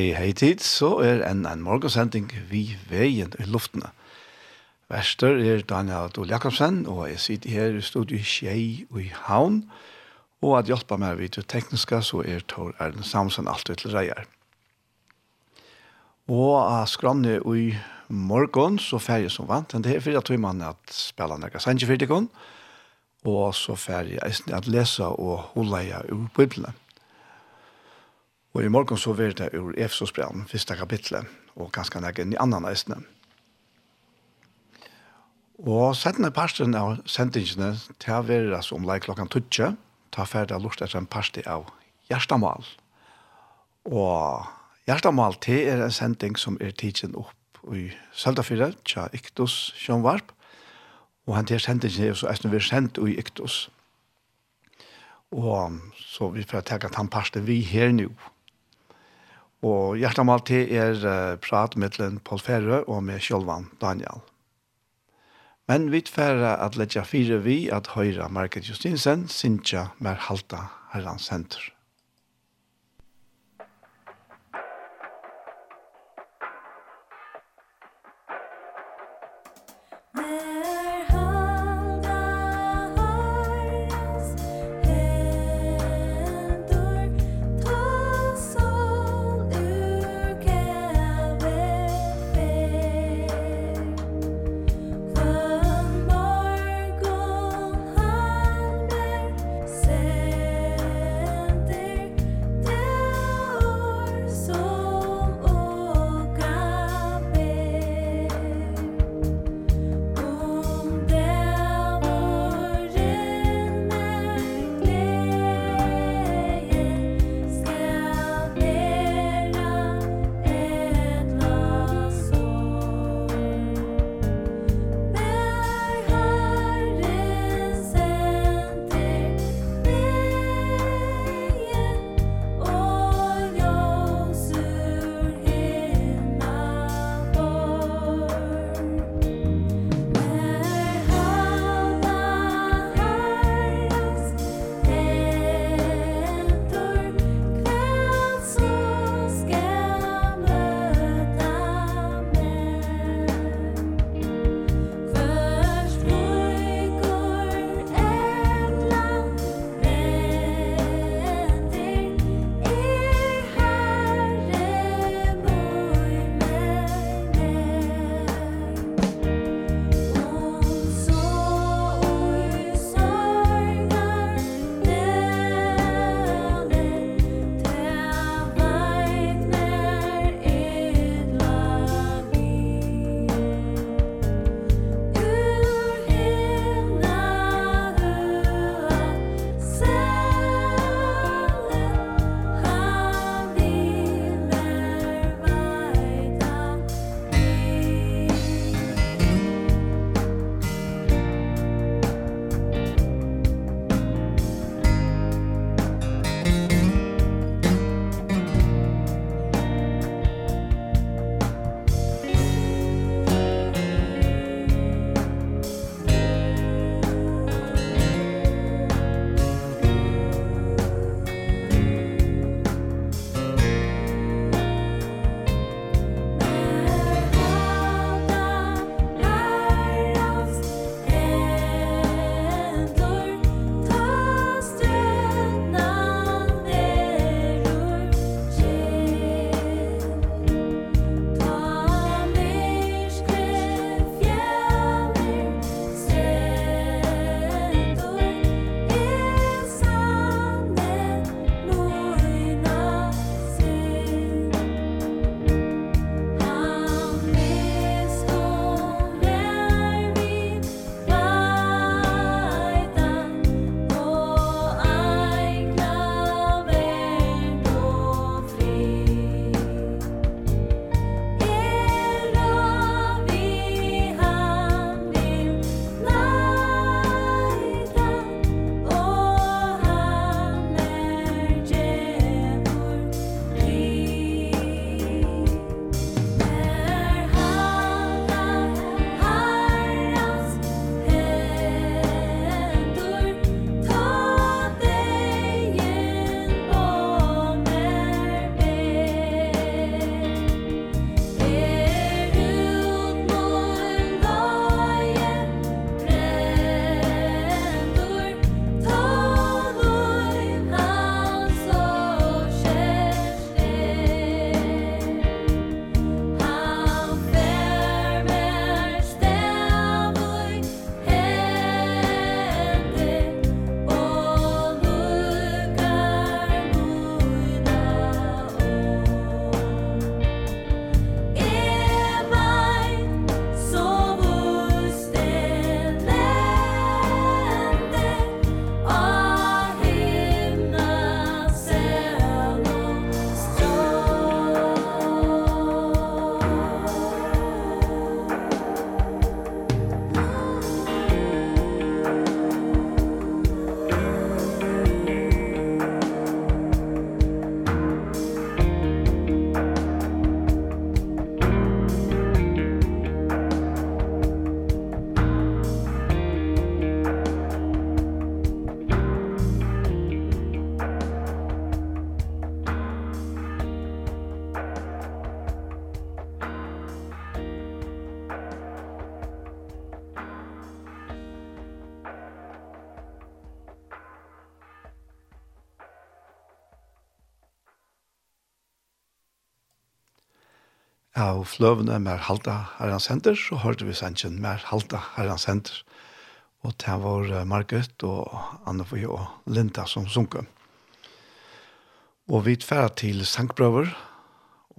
hei hei tid, så er en, en morgensending vi veien i luftene. Vester er Daniel Adol Jakobsen, og jeg sitter her i studiet Kjei og i Havn, og at hjelpa meg vidt det tekniske, så er Tor Erden Samsen alt til reier. Og av skrannet og i morgen, så færger som vant, men det er fyrir at vi mann at spela nekka sannsjefyrtikon, og så fer jeg at lesa og holde jeg ur biblene. Og i morgen så vil det ur Efesosbrevet, første kapitlet, og ganske nægge i annan eisne. Og settende parsten av sendingene til å være altså om leik klokken tutsi, ta ferdig av lort etter en parsti av Gjerstamal. Og Gjerstamal til er en sending som er tidsen opp i Søldafire, tja Iktus Sjønvarp, og han til sendingen er så eisne vi er sendt i Iktus. Og så vi får ta at han parsten vi her nå. Og hjertemål til er prat med Paul Ferre og med Sjolvan Daniel. Men vi tverre at letja fire vi at høyre Market Justinsen, Sintja, Merhalta, herrans senter. Ja, og fløvene mer halta herrens henter, så hørte vi sannsyn mer halta herrens henter. Og det var Margit og Anne-Føy og Linda som sunket. Og vi tfæra til sangprøver,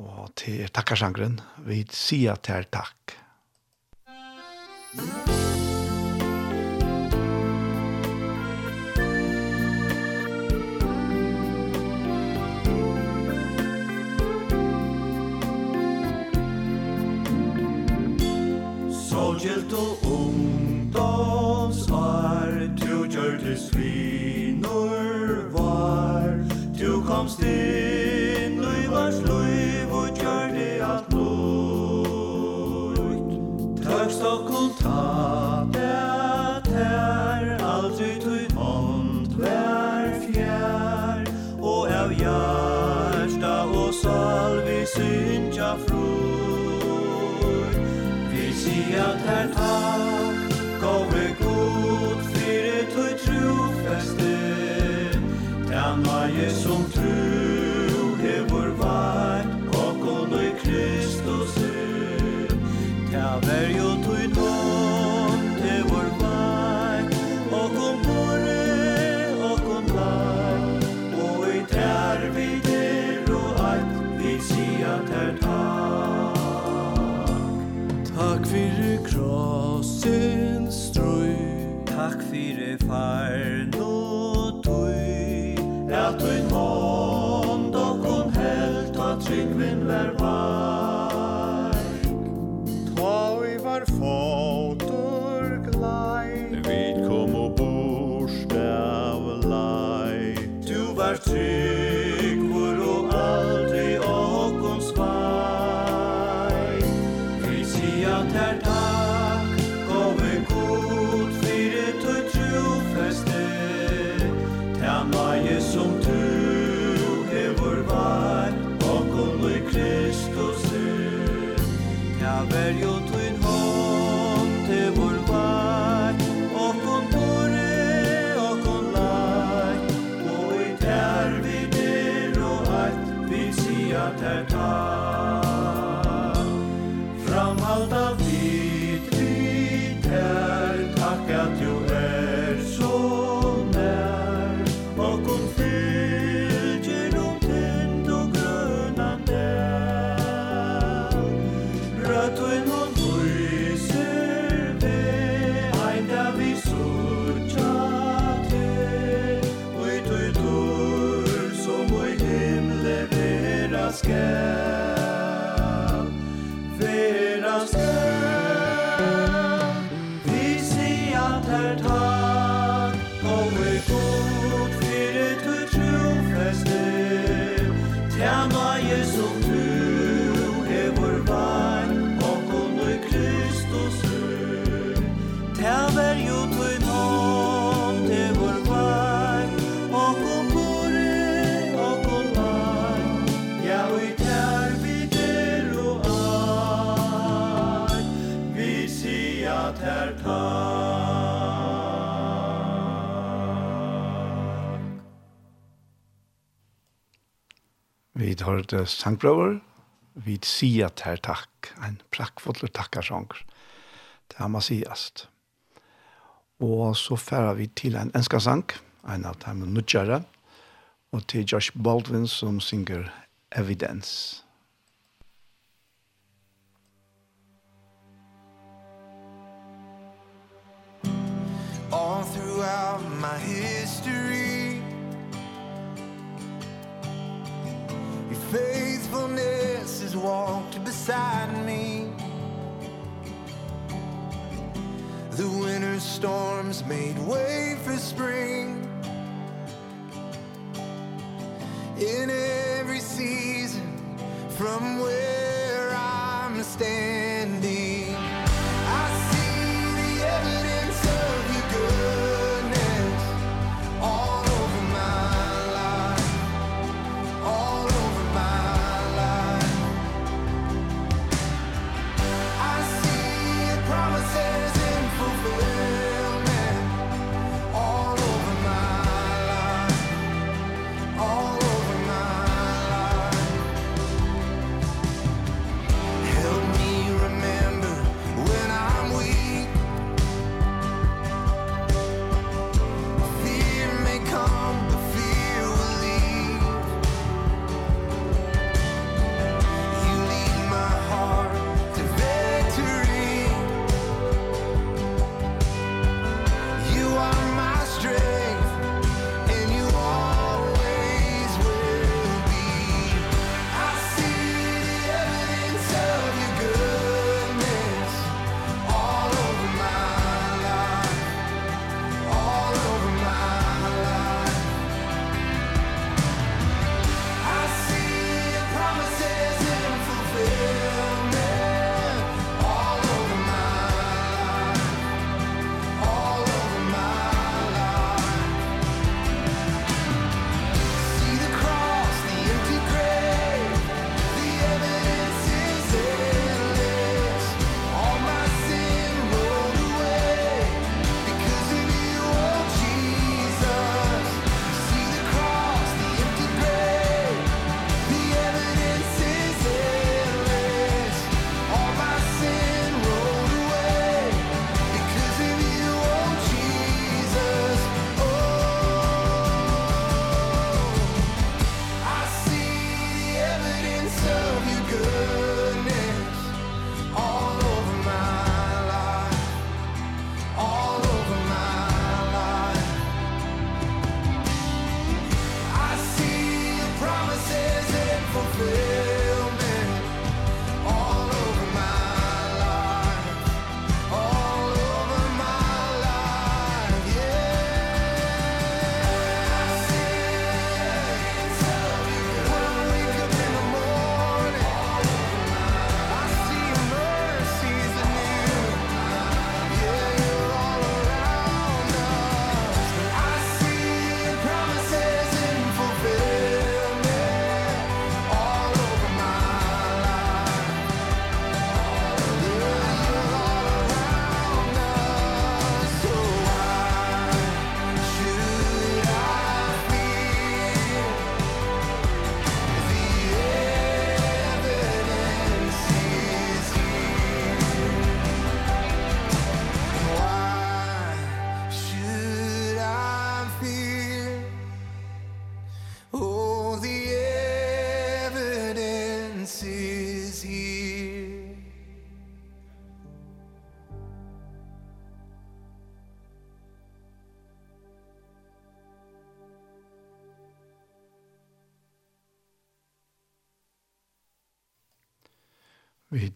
og til takkarsangren. Vi sier til takk. Takk. komst inn, lui vars lui, og gjør det alt nøyt. Tøkst og kontat, det er aldri tøy hånd, hver fjær, og av hjärsta og salvi syndja fror. Vi sier at her vi hørte sangbrøver, vi sier til takk, en prakkfull takkarsanger. Det er Masiast. Og så færer vi til en enskasang, en av dem nødgjere, og til Josh Baldwin som synger Evidence. All throughout my head beside me. The winter storms made way for spring. In every season from where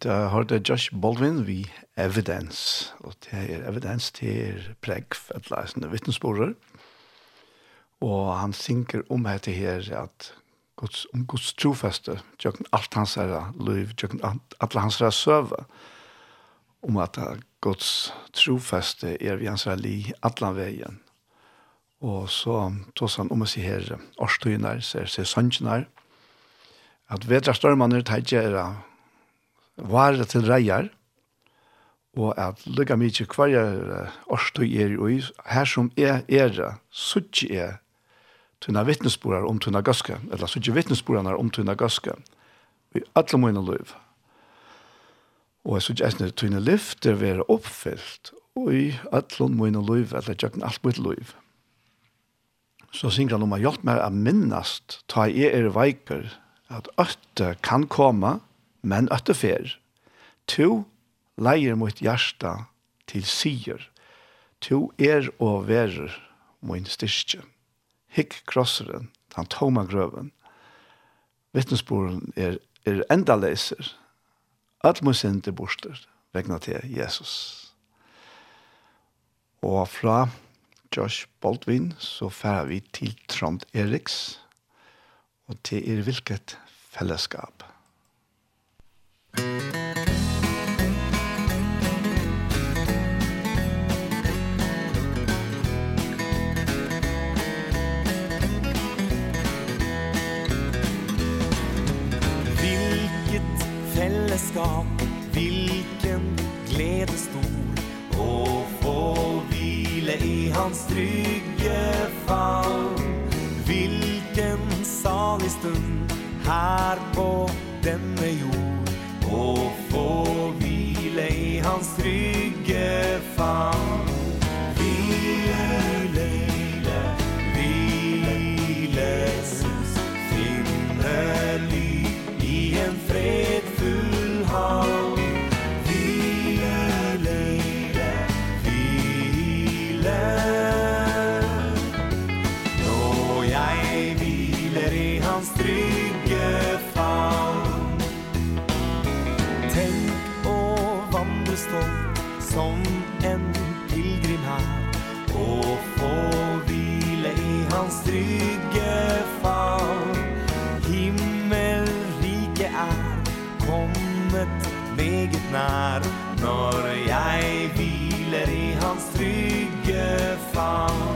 uh, hørte Josh Baldwin vi Evidence, og det er Evidence til pregg, et leisende vittnesborer, og han synker om dette her at Guds, om Guds trofeste, tjøkken alt hans herre liv, tjøkken alt hans herre søve, om at Guds trofeste er vi hans herre li, alle veien. Og så tås han om å si her, årstøyner, ser, ser sønnsene, at vedrastormene tar er vare til reier, og at lukka mykje kvarja årstøy er i, her som er er, suttje er tunna vittnesborar om tunna gaske, eller suttje vittnesborarna om tunna gaske, i alle mine liv. Og jeg suttje eisne tunna lyfter være oppfyllt, og i alle mine liv, eller tjøkken alt mitt liv. Så synger han om å hjelpe meg å minnast, ta i er veiker, at øtte kan komme, men at fer. To leier mot hjärsta til sier. To er og verer mot styrke. Hikk krosseren, han toma grøven. Vittnesboren er, er enda leiser. Alt må sende borster, vegna til Jesus. Og fra Josh Baldwin så færer vi til Trond Eriks, og til er hvilket fellesskap fellesskap Vilken glede stor Å få hvile i hans trygge famn. Vilken salig stund Här på denne jord. Å få hvile i hans trygge famn. nær Når jeg hviler i hans trygge favn.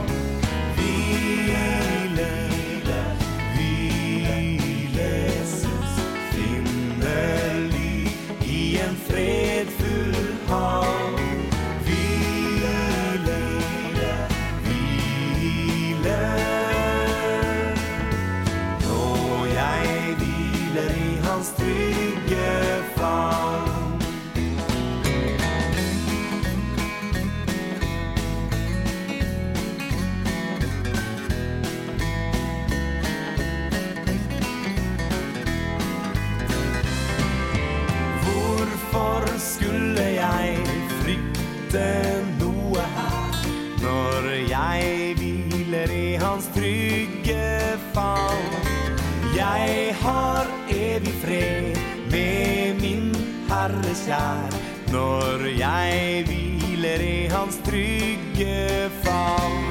fred med min Herre kjær. Når jeg hviler i hans trygge fall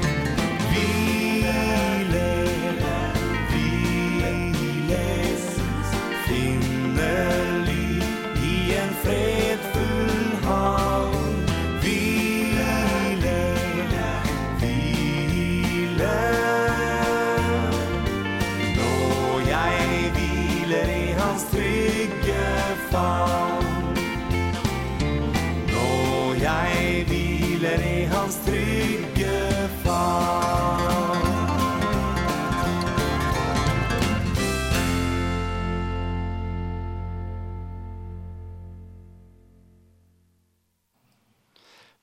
i hans trygge famn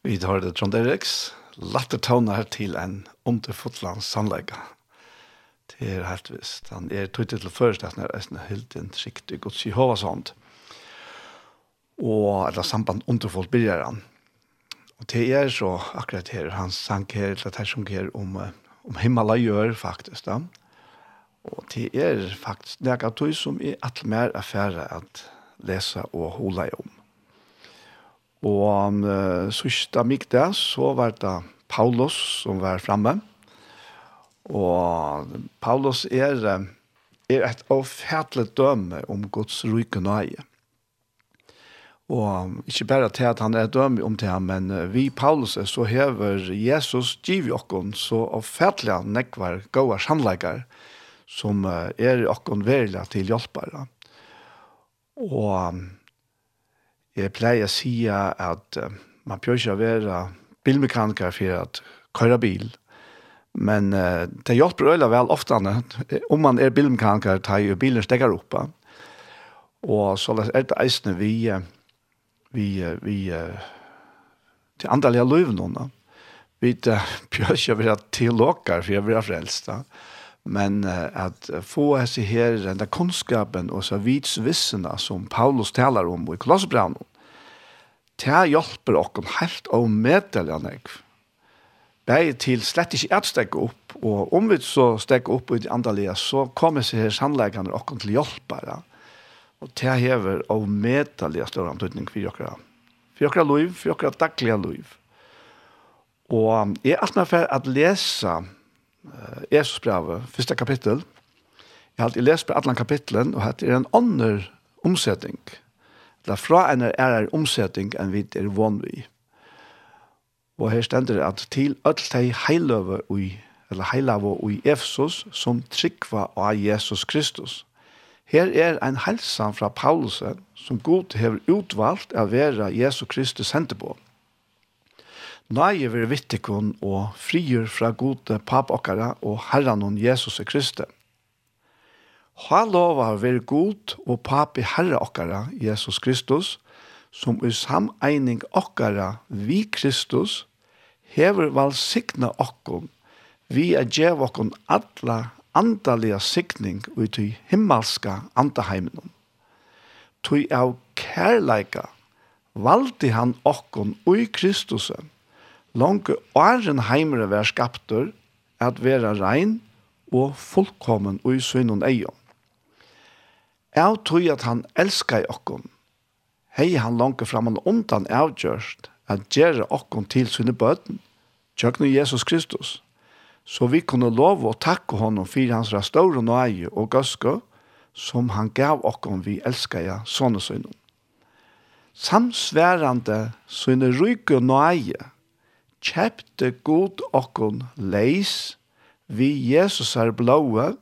Vi tar det Trond Eriks, latter tåner til en underfotland sannlegge. Det er helt visst. Han er tøytet til først, at han er en helt en skikt i Guds Jehova sånt. Og eller samband underfolt blir han. Og det er så akkurat her, han sank her, eller det som her om, om himmel gjør faktisk da. Og det er faktisk det er tog som er alt mer affære at lese og holde om. Og um, sørste mig det, så var det Paulus som var framme. Og Paulus er, er et avfætlet døme om Guds ryke nøye. Mm Og ikke bare til at han er døm om til ham, men vi Paulus er så hever Jesus giv i okken så avfærdelig nekvar gode samleikar som er i okken verilig til hjelpere. Og jeg pleier å si at man bør ikke være bilmekaniker for at køre bil, men det hjelper øyla vel ofte om man er bilmekaniker tar jo bilen stekker opp. Og så er det eisende vi hjelper vi vi till andra liv någon vi pjörs jag være teologer, for för jag vill da. men att få sig her den der kunskapen och så vitsvissene som Paulus talar om i Kolosserbrevet Det hjelper oss helt å meddele han ikke. Bare til slett ikke å stekke opp, og om vi så stekke opp i det andre så kommer seg her sannleggene oss til hjelpere. Ja Og det hever av metallige større antydning for dere. For dere liv, for dere daglige liv. Og jeg er alt for at lese uh, Jesus brevet, første kapittel. Jeg har alltid lest på alle kapitlene, og det er en annen omsetning. Det er fra en er en omsetning enn vi er vann vi. Og her stender det at til alt de heiløver i, eller heiløver i Efsos som trykva av Jesus Kristus Her er ein helsan fra Paulus som god hever utvalgt av vera Jesu Kristus sendte på. er vil vittikon og frier fra gode papokkara og herranon Jesus Kristi. Ha lova vil god og papi herra okkara Jesus Kristus, som i sameining okkara vi Kristus, hever valsikna okkom vi er djev okkon alla andaliga sikning ut i himmelska andaheimen. Tui av kærleika valdi han okkon ui Kristusen, langt åren heimere vær skaptur, at vera rein og fullkommen ui synon eion. Jeg tror at han elskar okkon. Hei han langt framan undan avgjørst at gjere okkon til sine bøten, tjøkne Jesus Kristus. Så vi kunne lov å takke honom for hans store nøye og gøske, som han gav okkom vi elsker ja, sånne synden. Samsværende syne ryke nøye, kjepte god okkom leis, vi Jesus er blåe,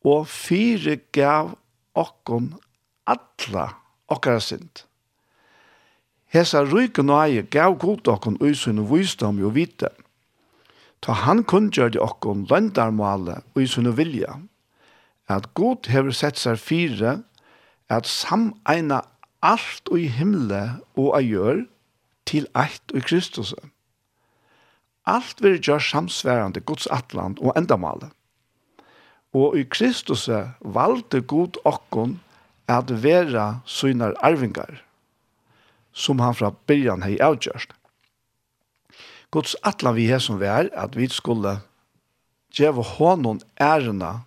og fire gav okkom alla okkara synd. Hesa ryke nøye gav god okkom usyne visdom og vite, Ta han kunngjør det okkon løndarmale og i sunne vilja, at god hever sett seg fire, at sameina alt og i himle og a gjør til eit og i Kristus. Alt vil gjør samsværende Guds atland og endamale. Og i Kristus valde god okkon at vera synar arvingar, som han fra byrjan hei avgjørst. Guds atlan vi her som vi er, at vi skulle djeva honom ærena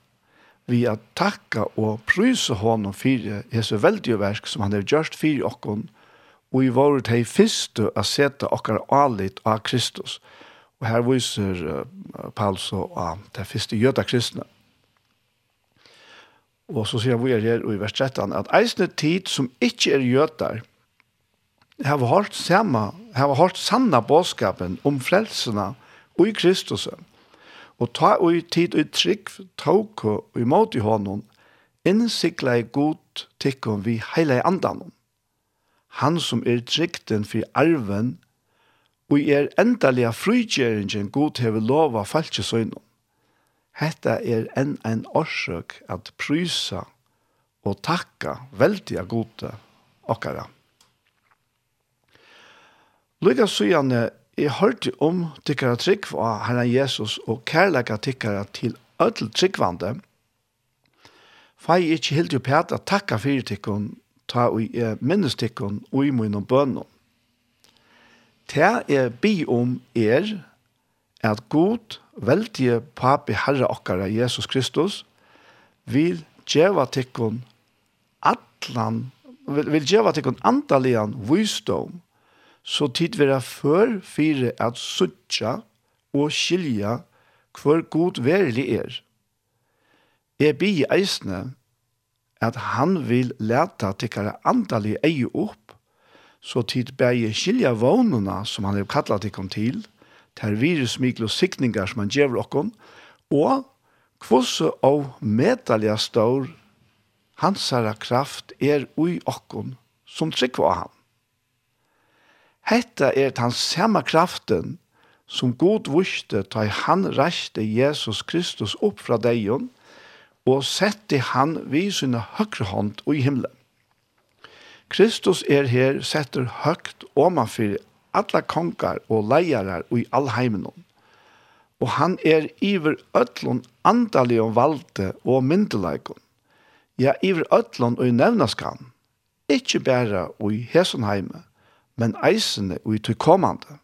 vi at takka og prysa honom fyrir Jesu veldige verk som han har gjørst fyrir okkon, og i våre teg fyrstu a seta okkar alit av Kristus. Og her viser uh, Paulus og uh, det fyrste jøda kristne. Og så sier vi her i vers 13 at eisne tid som ikkje er jødar, har hørt samme, har hørt sanna bådskapen om frelsene og i Kristus. Og ta og i tid og i trygg tåk og imot i hånden, innsikla i god tikkum vi heile andan. Han som er trygten for arven, og er endalega frugjeringin god hever lova falskesøgnom. Hetta er enn ein orsøk at prysa og takka veldiga gode okkara. Lydia Sujane, jeg hørte om tikkara trygg av Herren Jesus og kærleika tikkara til ødel tryggvande. Fai ikke helt jo pæta takka fyrir tikkun, ta og jeg minnes tikkun og i mun og er bi om er at god veldige papi herre okkara Jesus Kristus vil djeva tikkun atlan vil, vil djeva tikkun andalian visdom så tid vera før fire at suttja og skilja hver god verilig er. Jeg bi eisne at han vil leta tikkare andalig eie opp, så tid bæje skilja vånuna som han har kallat tikkum til, ter virus, mikl sikningar som han djever okkon, og kvosse av medalja stor hansara kraft er ui okkon som trykva av han. Hetta er den samme kraften som god vuste ta han reiste Jesus Kristus opp fra deion og sette han vi sin høyre hånd i himmelen. Kristus er her setter høyt omanfyr alla kongar og leiarar i all. Og han er iver ötlun andalig om valde og myndelaikon. Ja, iver ötlun og i nevnaskan. Ikkje bæra og i hesonheime, men eisene og i tog kommande.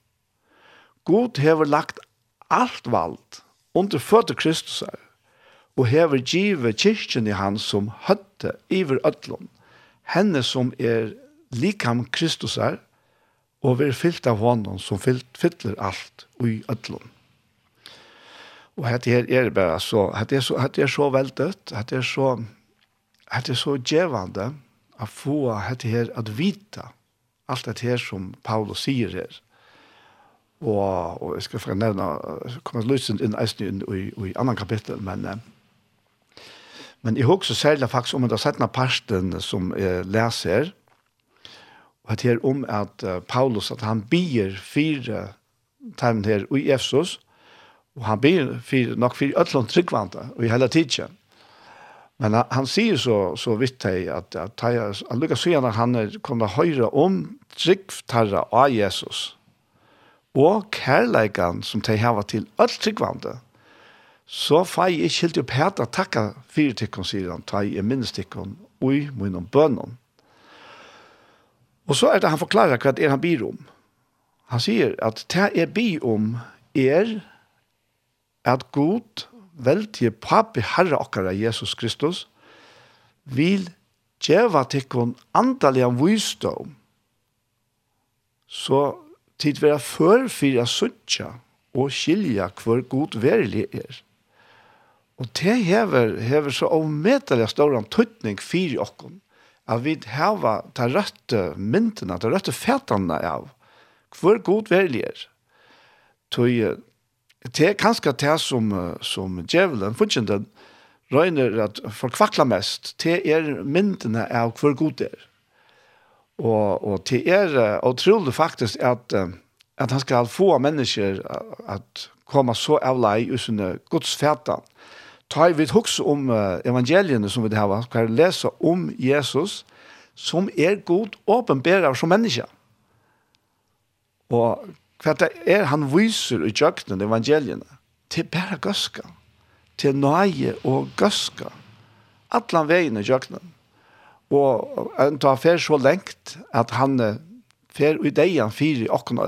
God hever lagt alt vald under føtter Kristus er, og hever givet kyrkjen i han som høtte iver ødlån, henne som er likam Kristus er, og vi er fyllt av hånden som fyller alt i ødlån. Og hette her er bare så, hette er så, hette er så veldet, hette er så, hette er så djevande, at få hette her at vita, alt det her som Paulus sier her. Og, og jeg skal få nevne, kommer lysen inn eisen inn i, i annan kapittel, men, men jeg husker særlig faktisk om den settende parsten som jeg leser, og det her om at Paulus, at han bier fire timen her i Efsos, og han bier fire, nok fire øtlån tryggvante, og i hele tiden. Men han, han sier så, så vidt jeg at, at at, at lukkar sier at han er kommet høyre om tryggtarra av Jesus. Og kærleikan som de har til all tryggvande. Så får jeg ikke helt opp hæt å takke fire tykkene, sier han. Ta i minnes tykkene, og i munnen bønnen. Og så er det han forklarer hva det er han byr om. Han sier at det er byr om er at god veldige papi herre okkara Jesus Kristus vil djeva tikkun andalega vysdom, så tid vera før suttja og skilja hver god verilig er. Og det hever, hever så avmetelig stor tøtning fyri okkon at vi heva ta røtte myndina, ta røtte fetene av hver god verilig er. Tøy, det er kanskje det som, som djevelen, fortjenten, røyner at folk kvakler mest, det er myndene av hvor god det er. Og, og det er utrolig faktisk at, at han skal få mennesker at komme så av lei i sine godsfeta. Ta i vidt om evangeliene som vi har, skal lese om Jesus, som er god åpenbærer som menneske. Og hva det er han viser i kjøkkenen evangeliene, til bare gøska, til nøye og gøska, atlan veien i kjøkkenen. Og han tar fer så lengt at han fer i det han fyrer i åkken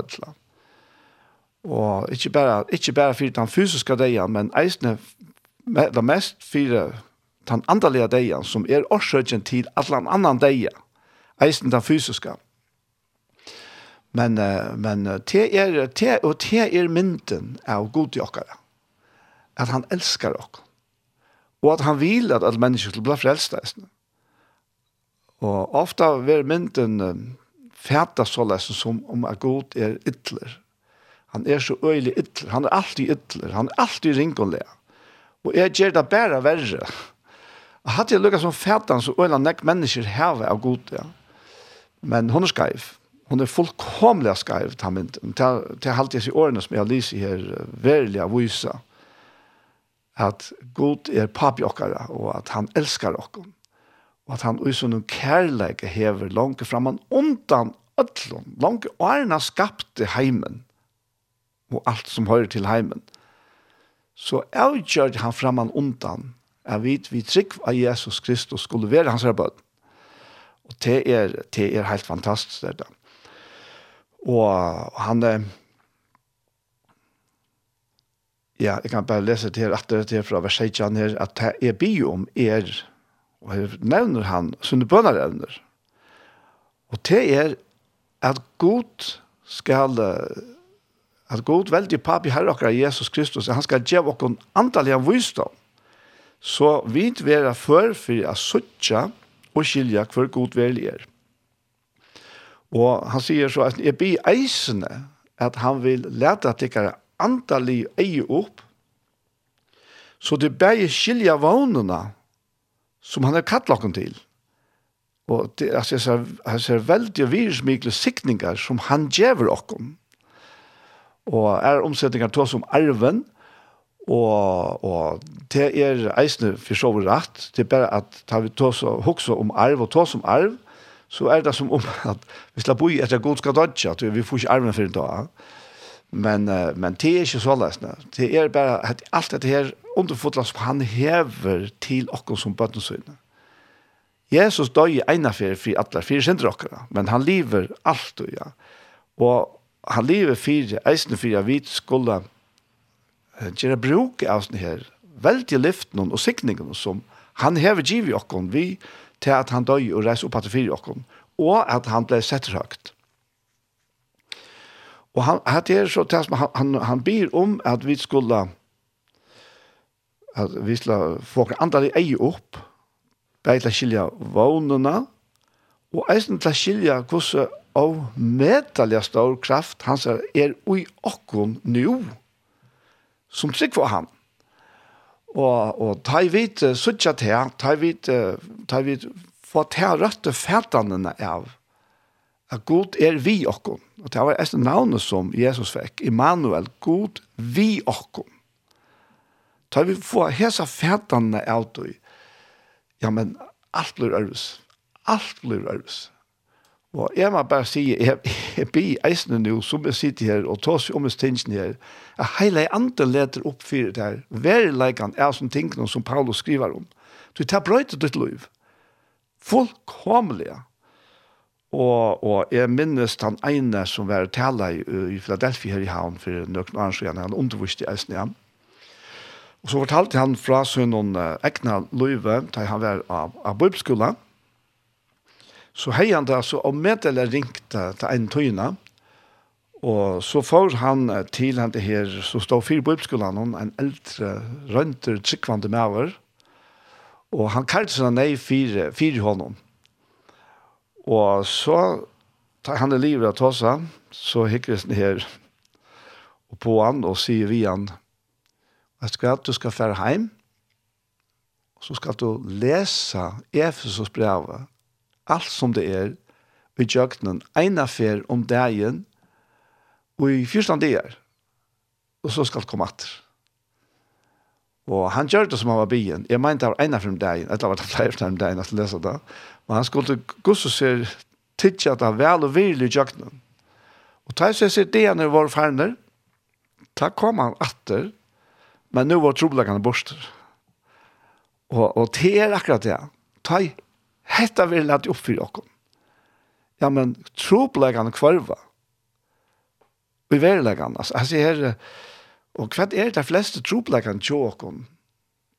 Og ikke bare, ikke bare fyrer den fysiske deian, men eisne det mest fyrer den andalige deian, som er årsøkjen til alle annan deia, eisne den fysiske. Men, men te er, te, og te er mynden av god i okkara. At han elskar ok. Og at han vil at alle mennesker skal bli frelst. Og ofte ver mynden fæta så lesen som om at god er ytler. Han er så øylig ytler. Han er alltid ytler. Han er alltid ringonlega. Og jeg gjør det bare verre. Jeg hadde lukket som fætan så øyelig nekk mennesker heve av god, ja. Men hun er skreiv hon er fullkomlig skrevet ta mynden. Til halvt disse årene som jeg lyser her, verlig av vise, at god er papi okkara, og at han elskar okkon, og at han uiso noen kærleik hever langt framan undan ötlun, langt årena skapte heimen, og alt som hører til heimen, så avgjørte han framan undan, at vi, vi trygg av Jesus Kristus skulle være hans arbeid. Og det er, det er helt fantastisk det da. Og han er Ja, jeg kan bare lese til at det er fra vers 16 her, at det er bio om er, og her nevner han, sunne bønner evner. Og det er at god skal, at god veldig papi herre okker Jesus Kristus, han skal gjøre okken antallige visdom. Så vi vil være før for å suttje og skilje hver god velger. Og han sier så at jeg blir eisende at han vil lete at dere antallig eier opp, så det bæger skilja vognene som han er kattlokken til. Og det, altså, jeg, ser, ser veldig virusmykle sikninger som han gjør okken. Og er omsetninger til som arven, og, og det er eisende for så vidt rett. Det er bare at tar vi til så og hukse om arv og til som arv, så er det som om at vi slår bo i etter god skal dodge, at vi får ikke armen for en dag. Men, men det er ikke så løsende. Det er bare at alt dette her underfotlet som han hever til oss som bøttensynene. Jesus døy i ene fyrir for alle fire synder men han lever alt, ja. Og han lever fyrir, eisende fyrir at vi skulle gjøre bruk av sånne her veldig lyften og sikningen som han hever giv i oss. Vi, vi til at han døg og reis opp etter fire åkken, og at han ble sett høyt. Og han, er så, han, han, han byr om at vi skulle at vi skulle få andre ei opp, bare til å skilje vånene, og eisen til å skilje hvordan av medelig stor kraft han ser, er ui åkken nå, som trygg for han. Mm Og, og ta i vidt suttja til, ta i vidt, ta i vidt, få til røtte fætanene av, at god er vi okkom. Og det var et navn som Jesus fikk, Immanuel, god vi okkom. Ta vi få hesa fætanene av du, ja, men alt blir ærvis. Alt blir ærvis. Og jeg må bare si, jeg, jeg blir eisende nå, som jeg sitter her, og tar seg om jeg tingene her, at hele andre leder opp for det her. Værleggene er som tingene som Paulus skriver om. Du tar brøyte ditt liv. Fullkomlige. Og, og jeg minnes den ene som var tala i, i Philadelphia her i havn for noen år siden, han underviste i eisende igjen. Og så fortalte han fra sønnen egna løyve, da han var av, av bibelskolen, Så hei han da, så eller ringte til en tøyne, og så får han til han det her, så stod fire på oppskolen, en eldre, rønter, tryggvande maver, og han kallte seg nei fire, fire hånden. Og så, tar han det livet av tåsa, så hikker han her og på han, og sier vi han, vet du hva, du skal fære hjem, og så skal du lese Efesos brevet, alt som det er, i jøgnen, en affær om dagen, og i fyrstand det er, og så skal det komme etter. Og han gjør det som han var byen. Jeg mente det var en affær om dagen, eller var det flere affær om dagen, at lese det. Men han skulle gusse seg tidsje at det vel og virlig i jøgnen. Og da jeg ser det når var ferner, da kom han etter, men nå var trobeleggene borster. Og, og det er akkurat det. Ta Hetta vil lade opp for dere. Ja, men trobleggene kvarva. Vi verileggene, altså, altså her, og hva er det fleste trobleggene til dere?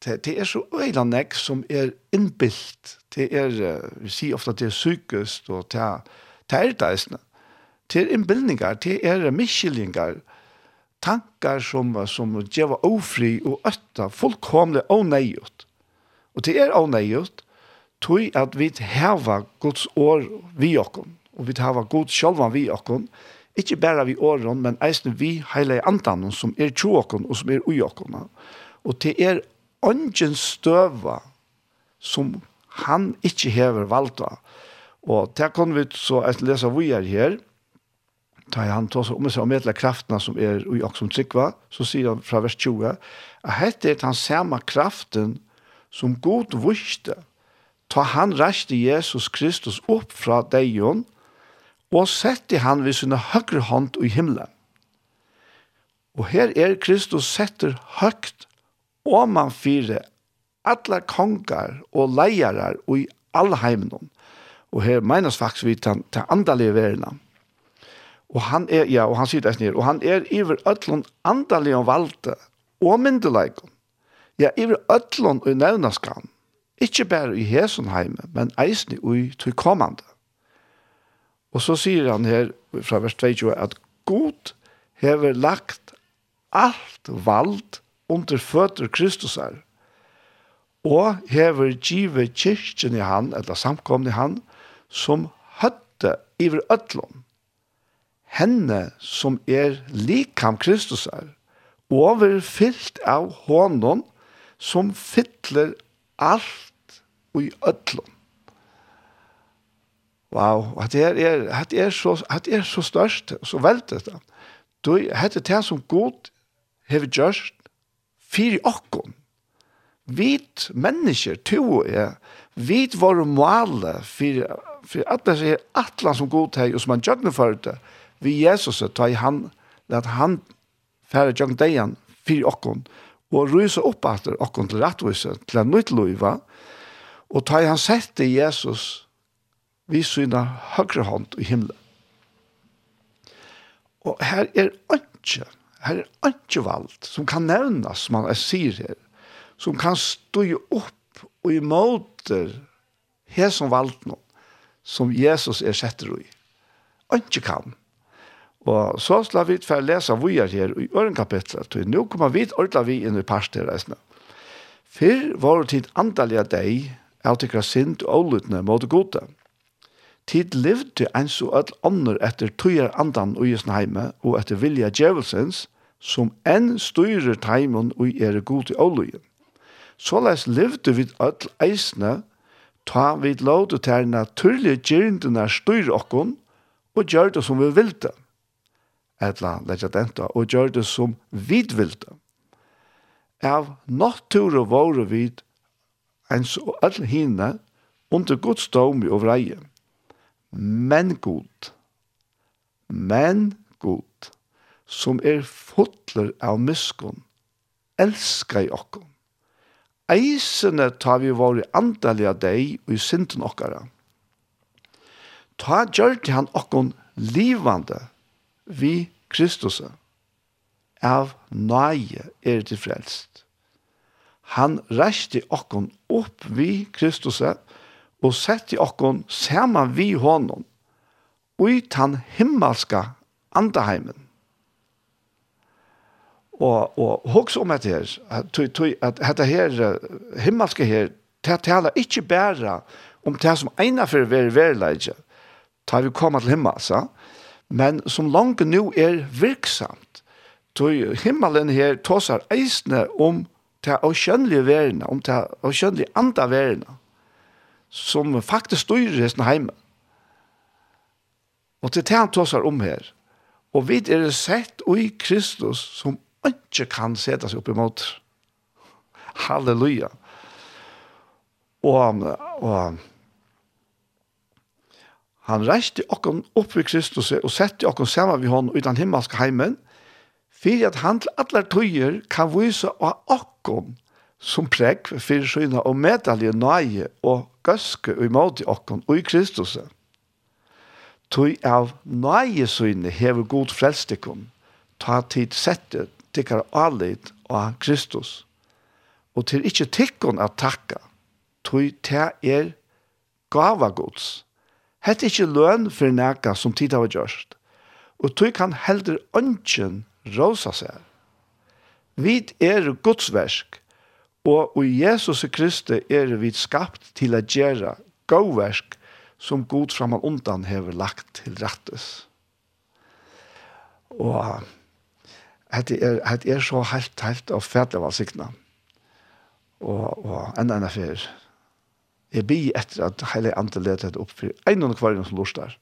Det, det er så øyla nek som er innbilt. Det er, vi sier ofte at det er sykest og det er det er det, det er innbildningar, det er miskillingar, tankar som, som gjeva ofri og ötta, fullkomlig åneiut. Og det er åneiut, tog at vi hava Guds år vi okkon, og vi hava Guds sjálvan vi okkon, ikke bare vi åren, men eisen vi heilige andan som er tro okkon og som er ui okkon. Og til er ånden støva som han ikke hever valda. Og til kan vi så eisen lesa vi er her, ta han tar seg om seg om etla kraftene som er ui som tryggva, så sier han fra vers 20, at dette er den samme kraften som god vurste, ta han reiste Jesus Kristus opp fra deion, og sette han ved sin høyre hånd i himmelen. Og her er Kristus setter høyt om man fire alle konger og leiere i alle heimene. Og her menes faktisk vi til, til andalige verden. Og han er, ja, og han sier det ned, og han er iver ødlån andalige valgte og myndelagene. Ja, iver ødlån og nevnaskan. Ikke bare i Hesenheim, men eisen i til kommande. Og så sier han her fra vers 22 at God hever lagt alt vald under føtter Kristus her, og hever give kyrkjen i han, eller samkomne i han, som høtte iver øtlån. Henne som er likam Kristus her, over fyllt av hånden som fytler alt og i ødlom. Wow, at det er, at er, så, at er så størst, så veldig det. Du, at det er som god hever gjørst, fyri okkon. Vit mennesker, to er vit var måle for, for at det er atlan som god hei, og som han gjøgne for det, vi Jesus, ta i han, at han færre gjøgne degen, fyri okkon, og rysa opp etter okken til rettvise, til en nytt loiva, og ta han sette Jesus vi syna høyre hånd i himmelen. Og her er ikke, her er ikke vald som kan nevnes, som han sier her, som kan stå opp og imøter her som valgt noen, som Jesus er setter i. Ikke kan. Og så skal vi for å lese vi er her i øren kapitlet, og nå kommer vi ordla vi inn i parstreisene. Fyrr var det tid andalige deg, av tikra sint og avlutne mot gode. Tid levde en så all ånder etter tøyer andan og jesne heime, og etter vilja djevelsens, som enn styrer teimen og er god i Så les levde vi all eisne, ta vi lov til å naturlige gjerndene styrer okken, og gjør det som vi vil det etla leggja denta, og gjør det som vidvilde. Av nattur og våre vid, en så all hinne, under Guds dom i overreie. Men god, men god, som er fotler av muskon, elskar i okkom. Eisene tar vi våre andalige deg og i synden okkara. Ta gjør han okkon livande, vi Kristus. Av nøye er til frelst. Han reiste okkon opp vi Kristus og sette okkon saman vi honom ut han himmelska andaheimen. Og, og hoks om dette her, at dette her, himmelska her, det taler ikke bare om det som egnar for å være verleidje, da vi kommer til himmelsa, men som langt nu er virksamt. Så himmelen her tåsar eisne om ta avkjønnelige verene, om ta avkjønnelige andre verene, som faktisk styrer hesten hjemme. Og til det han tåsar om her. Og vi er sett i Kristus som ikke kan sette seg opp imot. Halleluja. Og, og Han reiste okken opp i Kristus og sette okken sammen ved hånden utan himmelske heimen, for at han til alle tøyer kan vise av okken som prekk for syna og medalje nøye og gøske og imot i okken og i Kristus. Tøy av nøye syne hever god frelstikon, ta tid sette tikkar alit av Kristus. Og til ikkje tikkon at takka, tøy ta er gavagods, Hette ikkje løn for nega som tid har gjørst. Og tog kan heldur ønsken rosa seg. Vi er Guds versk, og i Jesus Kristi er vi skapt til å gjøre gåversk som god fram og undan hever lagt til rettes. Og hette er, hette er så helt, helt av fædre valsikna. Og, og enda enn affære Jeg blir etter at hele andre leder det opp for en av kvarene som lort der.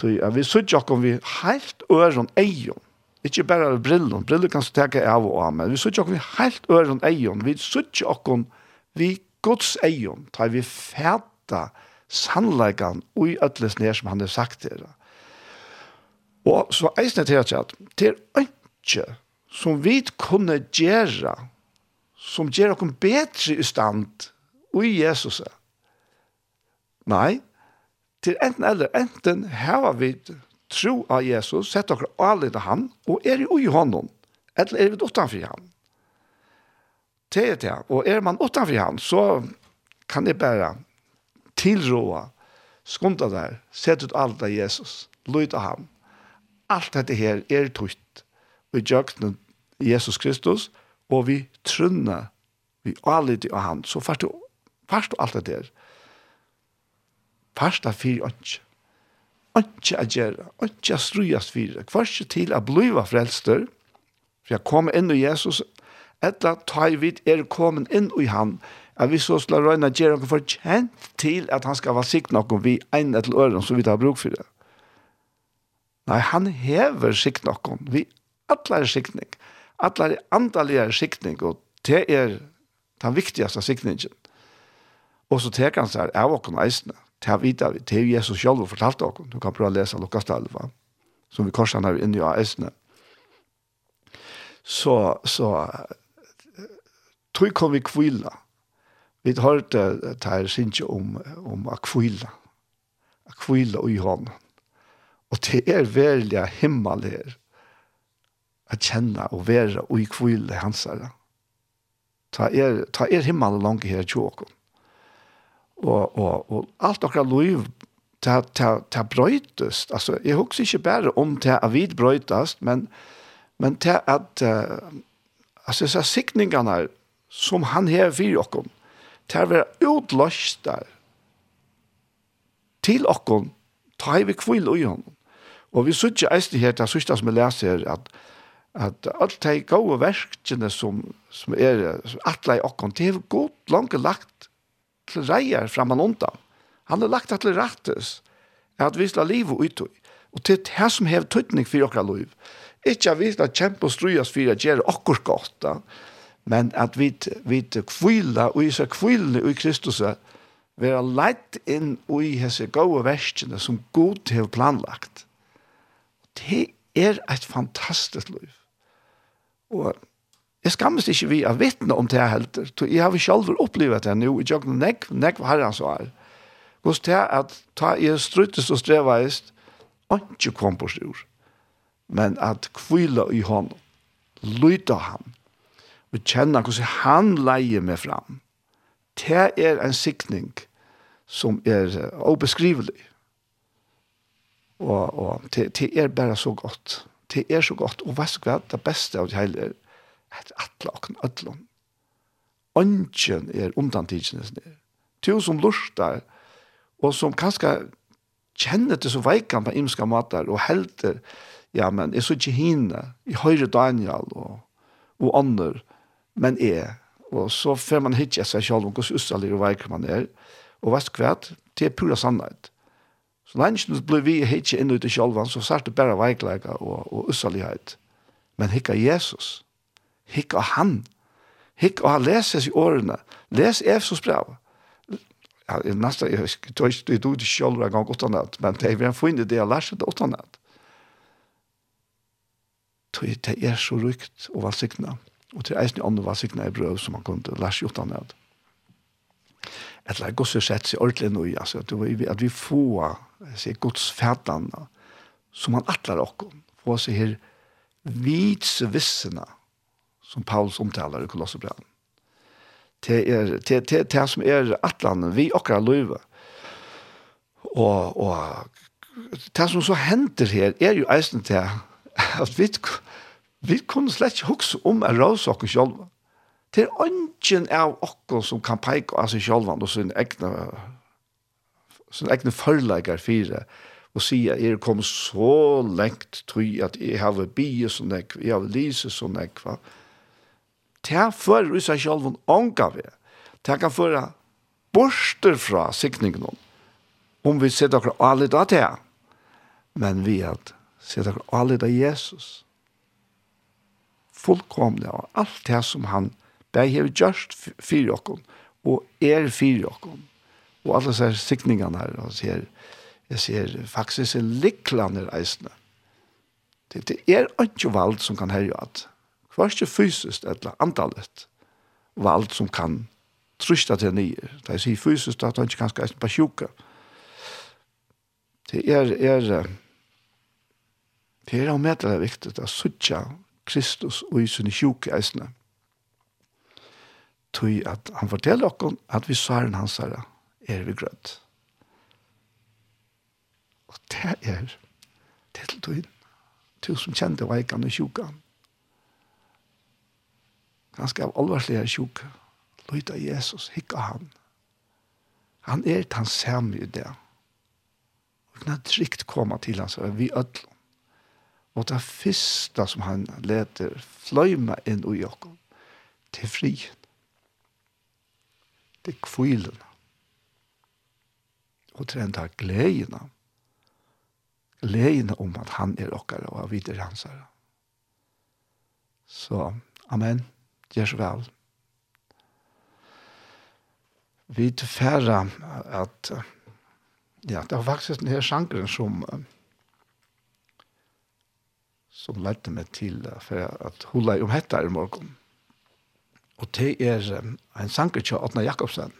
Så vi sier ikke om vi helt øren eion. Ikke bare av brillen. Brillen kan steke av og av, men vi sier ikke om vi helt øren eion. Vi sier ikke om vi gods eion. Da vi fæta sannleggen og i ødeles ned som han har sagt til det. Og så eisne til at det er ikke som vi kunne gjøre som gjør oss bedre i stand ui Jesus. Nei, til enten eller enten hava vi tro av Jesus, sett dere alle til han, og er i ui hånden, eller er vi utenfor han. Det er det, og er man utenfor han, så kan det bare tilråa, skunda der, sett ut alt av Jesus, lyd av ham. Alt dette her er tutt, vi i Jesus Kristus, og vi trunna, vi alit av han, så fart du Fast og alt det der. Fast av fyr ønske. Ønske a gjøre, ønske a strujas fyr. Først til a bliva frelster, for jeg kom inn i Jesus, etter ta i vid er kommet inn i han, at vi så skal røyne at gjøre noe fortjent til at han skal være sikt noe vi en etter øren som vi tar bruk for det. Nei, han hever sikt noe. Vi alle er siktning. Alle er andalige siktning, og det er den viktigste siktningen. Og så tek han seg av åkken eisene, til å vite vi, til Jesus selv fortalte åkken, du kan prøve å lese Lukas 11, som vi korset her inne i eisene. Så, så, tog kom vi kvila. Vi har hørt det her synes om, om akvila. Akvila i hånden. Og det er veldig himmel her å kjenne og være og i kvile hans her. Ta er, ta er himmelen langt her tjåkken og, og, og alt dere lov ta, ta, ta brøytast Altså, eg husker ikke berre om ta avid brøytast men, men ta at uh, altså, så sikningarna som han her vir okkom, ta vera utløst der til okkom, ta i vi kvill ui honom. Og vi sutja eist her, det er som jeg leser her, at, at alt de gode verkene som, som er, som atle i okkom, det er godt langt lagt til reier framman undan. Han har lagt til rettes at vi skal liv og uttøy. Og til det som har tøytning for okra liv. Ikke at vi skal kjempe og strujas for å gjøre okkur godt, men at vi, vi kvila og isa kvila i Kristus vera leit inn i hese gode verskene som Gud har planlagt. Det er et fantastisk liv. Og Jeg skammes ikke vi av vittne om det helt. Jeg har selv opplevd det nå, i jeg har nekk, nekk var herrens var. Gås til at ta i struttes og streveist, og ikke kom på styr. Men at kvile i hånden, lytte han, og kjenne hvordan han leier meg fram. Det er en sikning som er obeskrivelig. Og, og det, det er bare så godt. Det er så godt. Og hva skal det beste av det hele er? at atle okken ødlån. Ønsken er omtantidsnes nere. Tu som lortar, og som kanskje kjenner til så veikan på imska matar, og helter, ja, men jeg så ikke hine, jeg høyre Daniel og, og andre, men jeg, og så får man hitje seg selv om hvordan ustalig og veikan man er, og vet hva, det er pura sannhet. Så lenge det ble vi hitje inn ut i selv, så sart det bare veikleika og, og ustalighet. Men hikka Jesus, Hikk av han. Hikk og han leses i årene. Les Efsos brev. Ja, i nesten, jeg tror ikke du inte selv en gang utan men det er en fin idé att lära sig det utan. Det er så rykt och valsikna. Och det är inte andra valsikna i bröv som man kunne lære seg utan att. Att lära Guds sett sig ordentligt nu, altså, at vi, at vi får se gods fætene som han atler och få se här vitsvissena som Paulus omtaler i Kolosserbrevet. Det er det, det, det som er atlanen vi okkar løyve. Og, og det som så henter her er jo eisen til at vi, vi kunne slett ikke huske om å råse oss selv. Det er ønsken av oss som kan peke av seg selv og sin egne, sin egne forlegger fire og sier at jeg kom så lengt try at jeg har bygget sånn jeg, jeg har lyset sånn jeg, det fører i seg selv ånga vi. Det kan føre borster fra sikningen om vi ser dere alle da til. Men vi at ser dere alle da Jesus. Fullkomne av alt det som han ber hever gjørst for dere. og er for dere. Og alle disse sikningene her, og ser, jeg ser faktisk en liklande reisende. Det, det er ikke valg som kan herre at hva er ikke fysisk eller andalet vald som kan trusta til nye. Det er sier fysisk at han ikke kan skal på sjuka. Det er, er, det er om det er viktig at suttja Kristus og i sinne sjuka eisne. Tøy at han forteller okkon at vi svaren hans herre er vi grønt. Og det er til tøyen. som kjente veikan og sjukan ganske av alvarslige sjuk, lyt Jesus, hikka han. Han er den samme i det. Og kan trygt komme til hans, og vi ødlom. Og det første som han leder fløyma inn i Jakob, til frien. Til kvilen. Og til en dag gledene. Gledene om at han er okkar og vi er hans herre. Så, amen gjør så vel. Vi tilfæra at ja, det var faktisk denne sjankeren som som lærte meg til for at hula om hetta i morgen. Og det er en sanger til Åtna Jakobsen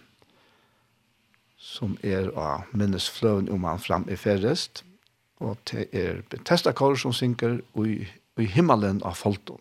som er av minnesfløven om han fram i ferrest. Og det er Bethesda Kåre som synker i, i himmelen av Folton.